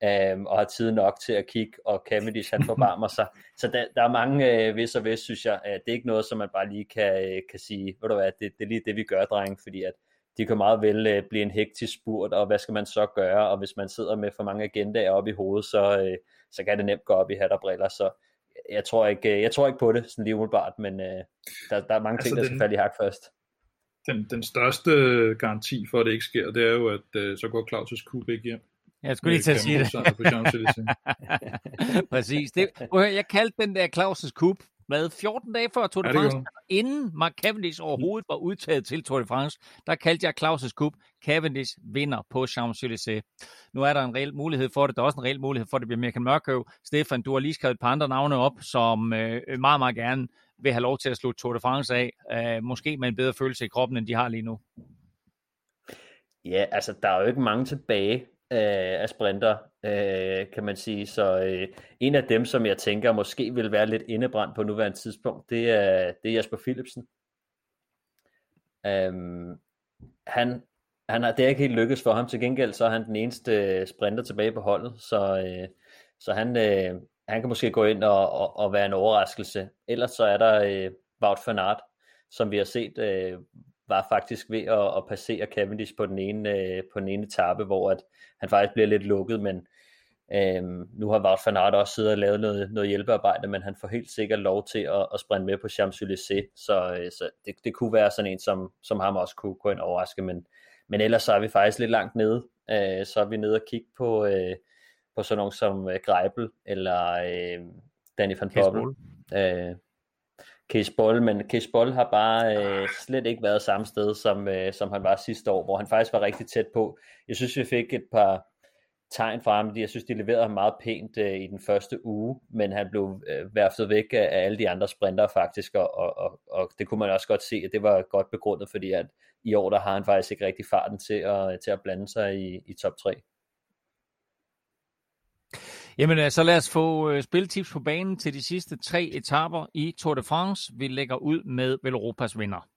øhm, og har tid nok til at kigge, og Cavendish han forbarmer sig. Så der, der er mange øh, vis og vis, synes jeg. At det er ikke noget, som man bare lige kan, øh, kan sige, ved du hvad, det, det er lige det, vi gør, dreng, fordi at de kan meget vel øh, blive en hektisk spurt, og hvad skal man så gøre, og hvis man sidder med for mange agendaer op i hovedet, så, øh, så kan det nemt gå op i hat og briller, så jeg tror ikke, øh, jeg tror ikke på det, sådan lige umiddelbart, men øh, der, der er mange altså ting, der den, skal falde i hak først den, den største garanti for, at det ikke sker, det er jo, at uh, så går Claus' kub ikke hjem. Jeg skulle lige til at sige det. Præcis. Det, jeg kaldte den der Claus' kub med 14 dage før Tour de France, ja, inden Mark Cavendish overhovedet var udtaget til Tour de France, der kaldte jeg Claus' Cup, Cavendish vinder på Champs-Élysées. Nu er der en reel mulighed for det, der er også en reel mulighed for, at det bliver Michael Mørkøv. Stefan, du har lige skrevet et par andre navne op, som øh, meget, meget gerne vil have lov til at slutte Tour de France af, øh, måske med en bedre følelse i kroppen, end de har lige nu. Ja, altså der er jo ikke mange tilbage øh, af sprinter, øh, kan man sige. Så øh, en af dem, som jeg tænker måske vil være lidt indebrændt på nuværende tidspunkt, det er, det er Jasper Philipsen. Um, han, han har, det er ikke helt lykkedes for ham. Til gengæld så er han den eneste sprinter tilbage på holdet, så, øh, så han, øh, han kan måske gå ind og, og, og være en overraskelse. Ellers så er der øh, Wout van Aert, som vi har set øh, var faktisk ved at, at passere Cavendish på den ene, øh, på den ene etape, hvor at han faktisk bliver lidt lukket, men øh, nu har Wout van Aert også siddet og lavet noget, noget hjælpearbejde, men han får helt sikkert lov til at, at sprinte med på Champs-Élysées, så, øh, så det, det kunne være sådan en, som, som ham også kunne gå ind og overraske, men, men ellers så er vi faktisk lidt langt nede, øh, så er vi nede og kigge på, øh, på sådan nogle som øh, Greibel eller øh, Danny van Poppel. Øh, Case Boll, men Case Boll har bare øh, slet ikke været samme sted, som, øh, som han var sidste år, hvor han faktisk var rigtig tæt på. Jeg synes, vi fik et par, tegn fra ham. Jeg synes, de leverede ham meget pænt øh, i den første uge, men han blev øh, værftet væk af, af alle de andre sprinter faktisk, og, og, og, og det kunne man også godt se, at det var godt begrundet, fordi at i år der har han faktisk ikke rigtig farten til at, til at blande sig i, i top 3. Jamen, øh, så lad os få øh, spiltips på banen til de sidste tre etaper i Tour de France. Vi lægger ud med Velropas vinder.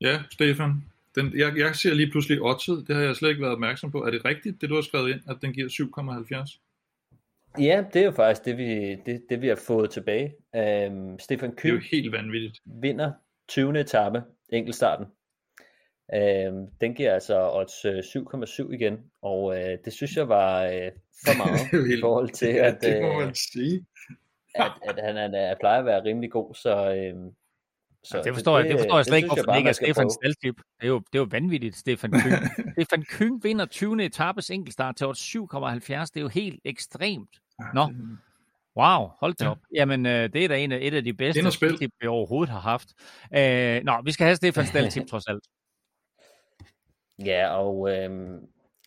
Ja, Stefan. Den, jeg, jeg ser lige pludselig oddset, det har jeg slet ikke været opmærksom på. Er det rigtigt, det du har skrevet ind, at den giver 7,70? Ja, det er jo faktisk det, vi, det, det, vi har fået tilbage. Øhm, Stefan Kyl det er jo helt vanvittigt. vinder 20. etape, enkeltstarten. Øhm, den giver altså odds 7,7 øh, igen, og øh, det synes jeg var øh, for meget i forhold til, ja, at, det må man sige. at, at han, han, han plejer at være rimelig god, så, øh, så ja, det forstår det, jeg, det forstår jeg slet ikke, hvorfor det ikke er Stefan Staltip. Det er jo, det er jo vanvittigt, Stefan Kyng. Stefan Kyng vinder 20. etapes enkeltstart til 7,70. Det er jo helt ekstremt. Nå, wow, hold da ja. op. Jamen, øh, det er da en af, et af de bedste spil, vi overhovedet har haft. Øh, nå, vi skal have Stefan Staltip trods alt. Ja, og øh,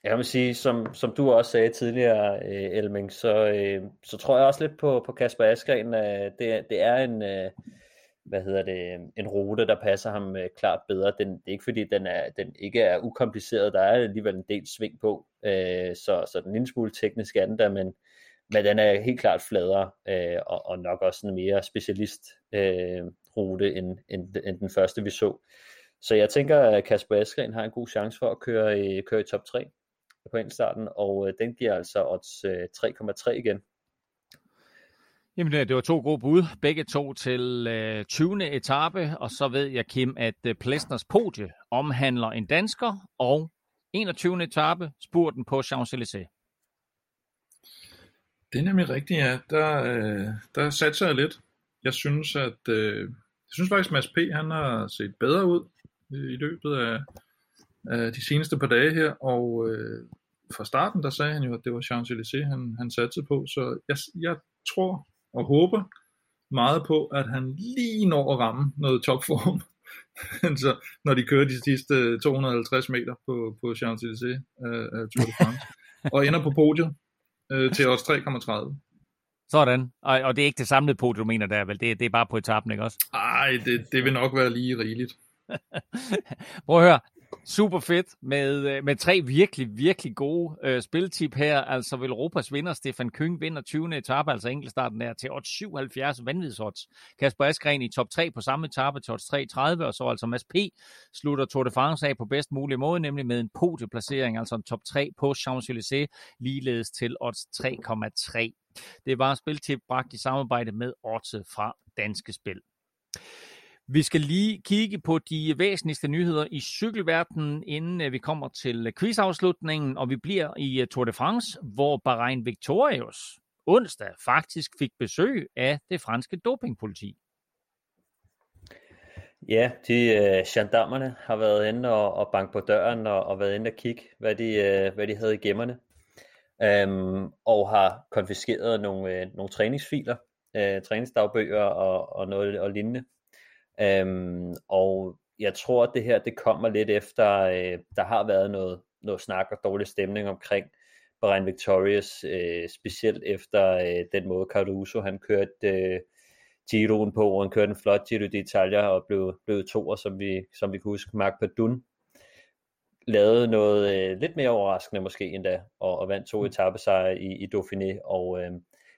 jeg vil sige, som, som du også sagde tidligere, øh, Elming, så, øh, så tror jeg også lidt på, på Kasper Askren. Øh, det, det er en... Øh, hvad hedder det, en rute, der passer ham øh, klart bedre. Den, det er ikke fordi, den, er, den ikke er ukompliceret, der er alligevel en del sving på, øh, så, så den en lille smule teknisk er den der, men, men den er helt klart fladere, øh, og, og nok også en mere specialist øh, rute, end, end, end den første vi så. Så jeg tænker, at Kasper Askren har en god chance for at køre i, køre i top 3 på starten, og øh, den giver altså odds øh, 3,3 igen. Jamen, det var to gode bud. Begge to til øh, 20. etape, og så ved jeg, Kim, at øh, Plesners podie omhandler en dansker, og 21. etape, spurten på Champs-Élysées. Det er nemlig rigtigt, ja. Der, øh, der satser jeg lidt. Jeg synes, at øh, jeg synes faktisk, at Mads P. han har set bedre ud i løbet af, af de seneste par dage her, og øh, fra starten, der sagde han jo, at det var Champs-Élysées, han, han satte på, så jeg, jeg tror, og håber meget på, at han lige når at ramme noget topform, så, når de kører de sidste 250 meter på, på Champs-Élysées øh, Tour de France, og ender på podiet øh, til os 3,30. Sådan. Og, og det er ikke det samlede podium, mener der, vel? Det, det er bare på etappen, ikke også? Nej, det, det vil nok være lige rigeligt. Prøv at høre super fedt med, øh, med tre virkelig, virkelig gode øh, spiltip her. Altså vil Europas vinder, Stefan Kyng, vinder 20. etape, altså enkeltstarten der til odds 77 vanvidsodds. Kasper Askren i top 3 på samme etape til odds 330, og så altså Mads P. slutter Tour de France af på bedst mulig måde, nemlig med en podieplacering, altså en top 3 på Champs-Élysées, ligeledes til odds 3,3. Det var spiltip bragt i samarbejde med Odds fra Danske Spil. Vi skal lige kigge på de væsentligste nyheder i cykelverdenen, inden øh, vi kommer til øh, quizafslutningen, og vi bliver i øh, Tour de France, hvor Bahrain Victorious onsdag faktisk fik besøg af det franske dopingpoliti. Ja, de øh, gendarmerne har været inde og, og banke på døren og, og været inde og kigge, hvad de, øh, hvad de havde i gemmerne. øhm, og har konfiskeret nogle, øh, nogle træningsfiler, øh, træningsdagbøger og, og noget og lignende Øhm, og jeg tror, at det her det kommer lidt efter, øh, der har været noget, noget snak og dårlig stemning omkring Bahrain Victorious, øh, specielt efter øh, den måde Caruso han kørte øh, Giroen på, og han kørte en flot Giro d'Italia og blev, blev toer, som vi, som vi kan huske, Mark Padun lavede noget øh, lidt mere overraskende måske endda, og, og vandt to mm. etappesejre i, i Dauphiné, og øh,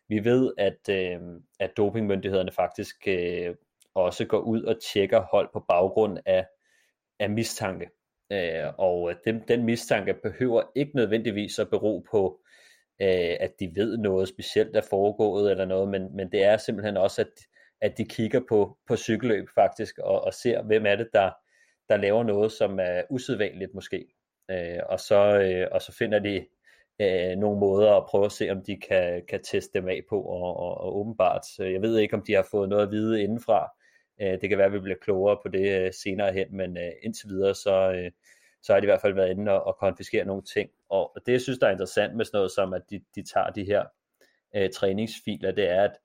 vi ved, at, øh, at dopingmyndighederne faktisk øh, også går ud og tjekker hold på baggrund af, af mistanke. Øh, og den, den mistanke behøver ikke nødvendigvis at bero på, øh, at de ved noget specielt er foregået eller noget, men, men det er simpelthen også, at, at de kigger på, på cykelløb faktisk, og, og ser, hvem er det, der, der laver noget, som er usædvanligt måske. Øh, og, så, øh, og så finder de øh, nogle måder at prøve at se, om de kan, kan teste dem af på, og, og, og åbenbart, jeg ved ikke, om de har fået noget at vide indenfra, øh, det kan være, at vi bliver klogere på det øh, senere hen, men øh, indtil videre, så, øh, så har de i hvert fald været inde og, og konfiskere nogle ting, og det, jeg synes, der er interessant med sådan noget som, at de, de tager de her øh, træningsfiler, det er, at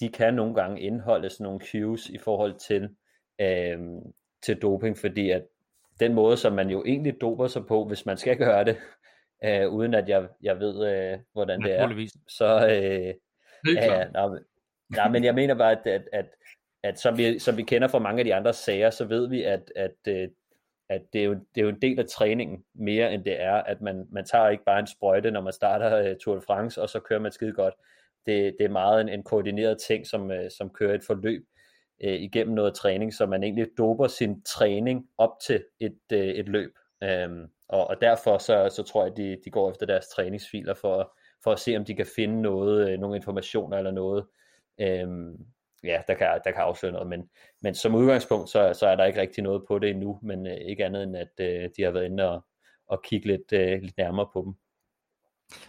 de kan nogle gange indeholde sådan nogle cues i forhold til, øh, til doping, fordi at den måde, som man jo egentlig doper sig på, hvis man skal gøre det, øh, uden at jeg, jeg ved, øh, hvordan det er, så... Øh, ja, nej, nej, men jeg mener bare, at, at, at, at som, vi, som vi kender fra mange af de andre sager, så ved vi, at, at, øh, at det, er jo, det er jo en del af træningen, mere end det er, at man, man tager ikke bare en sprøjte, når man starter uh, Tour de France, og så kører man skide godt. Det, det er meget en, en koordineret ting, som, uh, som kører et forløb uh, igennem noget træning, så man egentlig doper sin træning op til et, uh, et løb. Um, og, og derfor så, så tror jeg, at de, de går efter deres træningsfiler for, for at se, om de kan finde noget, uh, nogle informationer eller noget, um, ja, der kan, der kan afsløre noget, men, men som udgangspunkt, så, så er der ikke rigtig noget på det endnu, men øh, ikke andet end, at øh, de har været inde og, og kigge lidt, øh, lidt nærmere på dem.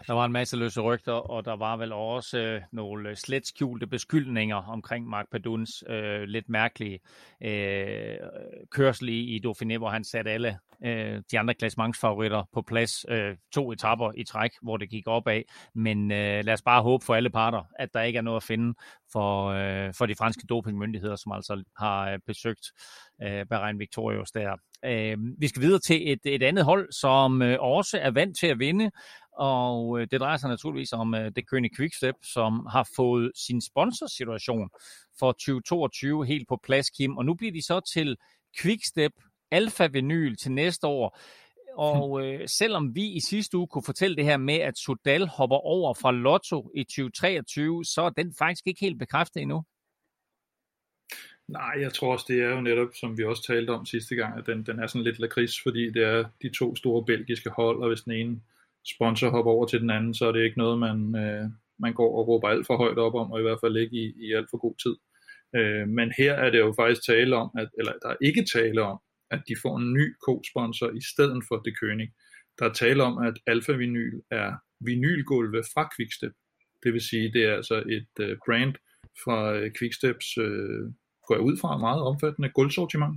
Der var en masse løse rygter, og der var vel også øh, nogle øh, slet skjulte beskyldninger omkring Mark Paduns øh, lidt mærkelige øh, kørsel i, i Dauphiné, hvor han satte alle øh, de andre klassementsfavoritter på plads øh, to etapper i træk, hvor det gik opad. Men øh, lad os bare håbe for alle parter, at der ikke er noget at finde for, øh, for de franske dopingmyndigheder, som altså har øh, besøgt øh, Bahrain Victorious der. Øh, vi skal videre til et, et andet hold, som øh, også er vant til at vinde, og øh, det drejer sig naturligvis om øh, det Kønne Quickstep, som har fået sin sponsorsituation for 2022 helt på plads, Kim. Og nu bliver de så til Quickstep Alfa Vinyl til næste år. Og øh, selvom vi i sidste uge kunne fortælle det her med, at Sudal hopper over fra Lotto i 2023, så er den faktisk ikke helt bekræftet endnu. Nej, jeg tror også, det er jo netop, som vi også talte om sidste gang, at den, den er sådan lidt lakrids, fordi det er de to store belgiske hold, og hvis den ene sponsor hopper over til den anden, så er det ikke noget, man, øh, man går og råber alt for højt op om, og i hvert fald ikke i, i alt for god tid. Øh, men her er det jo faktisk tale om, at, eller der er ikke tale om, at de får en ny co-sponsor i stedet for De König. Der er tale om, at Alfa Vinyl er vinylgulve fra Quickstep. Det vil sige, det er altså et uh, brand fra uh, Quicksteps, uh, går jeg ud fra, meget omfattende gulvsortiment.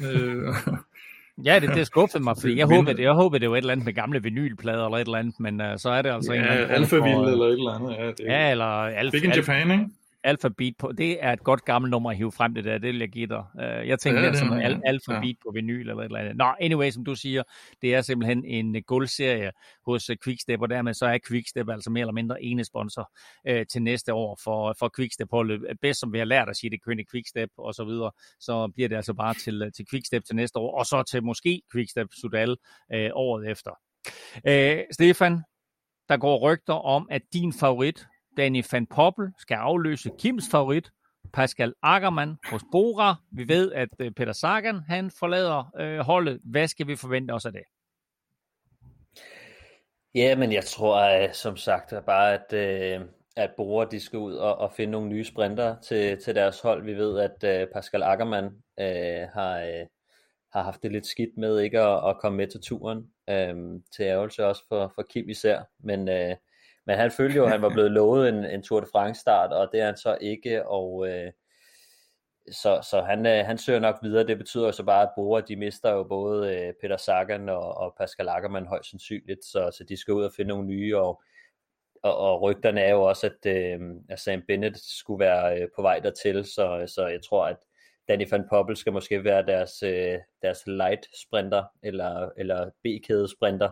Ja, det, det skuffede mig, fordi jeg håbede, jeg håbede, det var et eller andet med gamle vinylplader eller et eller andet, men uh, så er det altså ja, en for, eller et eller andet. Ja, det er, ja eller Alfa. Big in Japan, ikke? Alphabet på. Det er et godt gammelt nummer at hive frem det der, det vil jeg give dig. Uh, jeg tænker ja, det som al- Alphabet ja. på vinyl eller et eller andet. Nå, anyway, som du siger, det er simpelthen en guldserie hos uh, Quickstep, og dermed så er Quickstep altså mere eller mindre ene sponsor uh, til næste år for, for Quickstep-holdet. Bedst som vi har lært at sige, det kønne Quickstep og så videre, så bliver det altså bare til, til Quickstep til næste år, og så til måske Quickstep Sudal uh, året efter. Uh, Stefan, der går rygter om, at din favorit Danny van Poppel skal afløse Kims favorit, Pascal Ackermann hos Bora. Vi ved, at øh, Peter Sagan han forlader øh, holdet. Hvad skal vi forvente os af det? Ja, men jeg tror øh, som sagt bare, at, øh, at Bora de skal ud og, og finde nogle nye sprinter til, til deres hold. Vi ved, at øh, Pascal Ackermann øh, har, øh, har haft det lidt skidt med ikke at, at komme med til turen. Øh, til ærgelse også for, for Kim især. Men øh, men han følte jo, at han var blevet lovet en, en Tour de France start, og det er han så ikke, og øh, så, så han, øh, han søger nok videre. Det betyder jo så bare, at Bora, de mister jo både øh, Peter Sagan og, og Pascal Ackermann højst sandsynligt, så, så de skal ud og finde nogle nye, og, og, og rygterne er jo også, at, øh, at Sam Bennett skulle være øh, på vej dertil, så, så jeg tror, at Danny van Poppel skal måske være deres, øh, deres light sprinter, eller, eller B-kæde sprinter,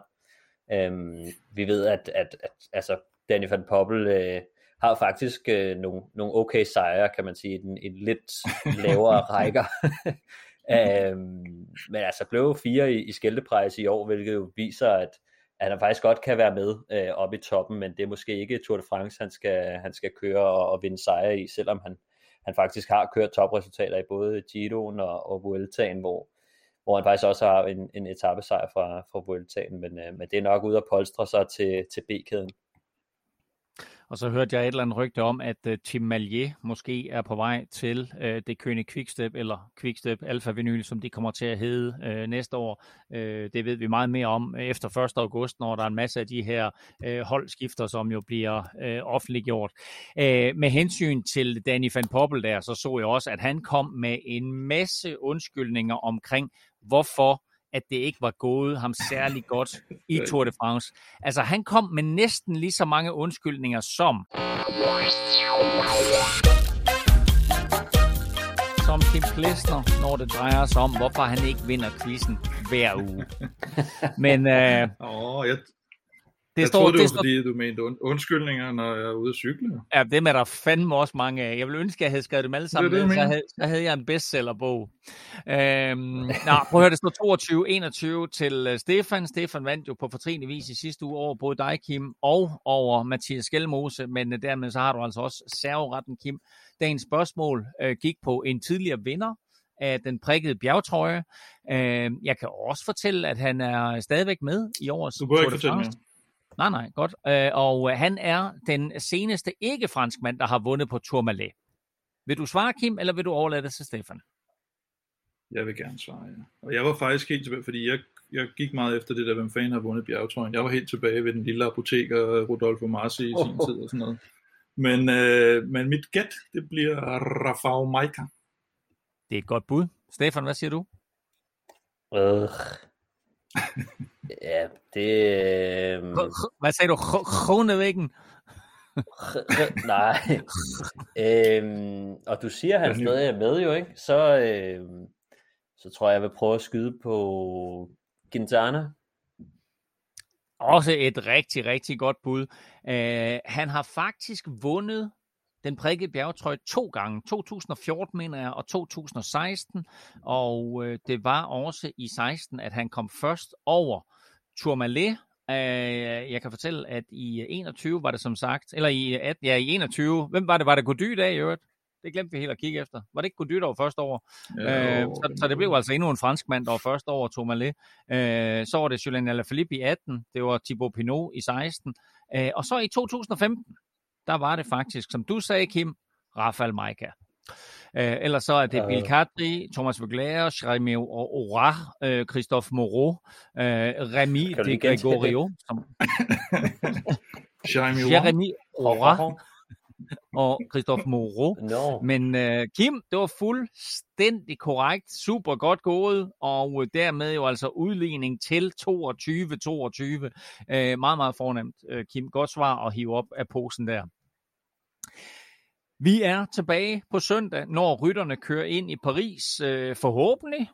Øhm, vi ved, at, at, at altså, Danny van Poppel øh, har faktisk øh, nogle, nogle okay sejre, kan man sige, en, en lidt lavere rækker. øhm, men altså blev fire i, i skældeprejs i år, hvilket jo viser, at, at han faktisk godt kan være med øh, oppe i toppen, men det er måske ikke Tour de France, han skal, han skal køre og, og vinde sejre i, selvom han, han faktisk har kørt topresultater i både Giroen og, og Vueltaen, hvor, hvor han faktisk også har en, en etappesejr fra, fra Vueltaen, men, øh, men det er nok ude at polstre sig til, til B-kæden. Og så hørte jeg et eller andet rygte om, at uh, Tim Malier måske er på vej til uh, det kønne Quickstep, eller Quickstep Alpha Vinyl, som de kommer til at hedde uh, næste år. Uh, det ved vi meget mere om efter 1. august, når der er en masse af de her uh, holdskifter, som jo bliver uh, offentliggjort. Uh, med hensyn til Danny van Poppel der, så så jeg også, at han kom med en masse undskyldninger omkring, hvorfor at det ikke var gået ham særlig godt i Tour de France. Altså, han kom med næsten lige så mange undskyldninger som som Kim Plesner, når det drejer sig om, hvorfor han ikke vinder quizzen hver uge. Men øh, oh, jeg, det jeg står, troede, det var det fordi, du mente undskyldninger, når jeg er ude at cykle. Ja, dem er der fandme også mange af. Jeg vil ønske, at jeg havde skrevet dem alle sammen det, det, så, havde, så havde jeg en bestsellerbog. Øhm, nå, prøv at høre, det står 22-21 til øh, Stefan. Stefan vandt jo på fortrinlig vis i sidste uge over både dig, Kim, og over Mathias Skelmose, men øh, dermed så har du altså også serveretten, Kim. Dagens spørgsmål øh, gik på en tidligere vinder af den prikkede bjergtrøje. Øh, jeg kan også fortælle, at han er stadigvæk med i årets Du bør ikke fortælle mere. Nej, nej, godt. Øh, og han er den seneste ikke-franskmand, der har vundet på Tourmalet. Vil du svare, Kim, eller vil du overlade det til Stefan? Jeg vil gerne svare, ja. Og jeg var faktisk helt tilbage, fordi jeg, jeg gik meget efter det der, hvem fanden har vundet bjergetrøjen. Jeg var helt tilbage ved den lille apoteker, Rodolfo Marci i sin oh. tid og sådan noget. Men, øh, men mit gæt, det bliver Rafael Maika. Det er et godt bud. Stefan, hvad siger du? Øh, Ja, det... Øh... Hvad sagde du? Kronevæggen? Nej. øhm, og du siger, at han stadig er med jo, ikke? Så, øh, så tror jeg, jeg vil prøve at skyde på Quintana. Også et rigtig, rigtig godt bud. Uh, han har faktisk vundet den prikkede bjergetrøje to gange. 2014, mener jeg, og 2016. Og øh, det var også i 16, at han kom først over Tourmalet. Øh, jeg kan fortælle, at i 21 var det som sagt, eller i, 18, ja, i 21, hvem var det? Var det Gody dag i øvrigt? Det glemte vi helt at kigge efter. Var det ikke Gody, der var først over? Ja, øh, så, så det blev altså endnu en fransk mand, der var først over Tourmalet. Øh, så var det Julien Alaphilippe i 18, det var Thibaut Pinot i 16. Øh, og så i 2015, der var det faktisk, som du sagde, Kim, Rafael Maika. Øh, ellers så er det Bill Kadri, Thomas Vogler, Jeremy Ora, øh, Christophe Moreau, øh, Remy de Gregorio, som... Jeremy Ora og Christophe Moreau. No. Men uh, Kim, det var fuldstændig korrekt. Super godt gået, og dermed jo altså udligning til 22-22. Uh, meget, meget fornemt, uh, Kim. Godt svar at hive op af posen der. Vi er tilbage på søndag, når rytterne kører ind i Paris, øh, forhåbentlig,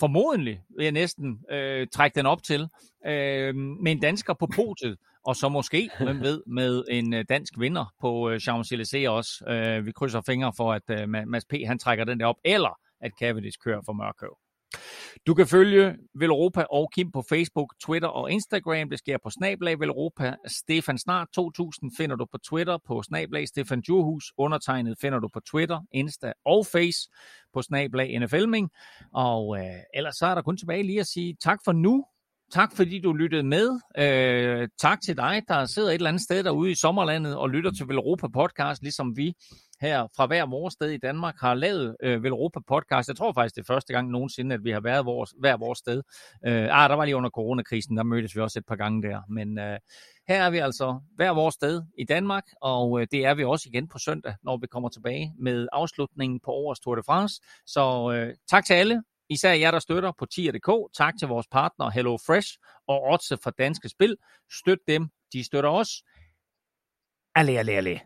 formodentlig vil jeg næsten øh, trække den op til, øh, med en dansker på podiet, og så måske, hvem ved, med en øh, dansk vinder på øh, Champs-Élysées også. Øh, vi krydser fingre for, at øh, Mads P. han trækker den der op, eller at Cavendish kører for Mørkøv. Du kan følge Velropa og Kim på Facebook, Twitter og Instagram. Det sker på Snablag Velropa. Stefan Snart 2000 finder du på Twitter på Snablag Stefan Djurhus. Undertegnet finder du på Twitter, Insta og Face på Snablag NFLming. Og øh, ellers så er der kun tilbage lige at sige tak for nu. Tak fordi du lyttede med. Øh, tak til dig, der sidder et eller andet sted derude i sommerlandet og lytter til Velropa podcast, ligesom vi her fra hver vores sted i Danmark har lavet øh, Velropa podcast. Jeg tror faktisk, det er første gang nogensinde, at vi har været vores, hver vores sted. Øh, ah, der var lige under coronakrisen, der mødtes vi også et par gange der. Men øh, her er vi altså hver vores sted i Danmark, og øh, det er vi også igen på søndag, når vi kommer tilbage med afslutningen på årets Tour de France. Så øh, tak til alle, Især jer, der støtter på tier.dk. Tak til vores partner Hello Fresh og Otse fra Danske Spil. Støt dem, de støtter os. Alle, alle, alle.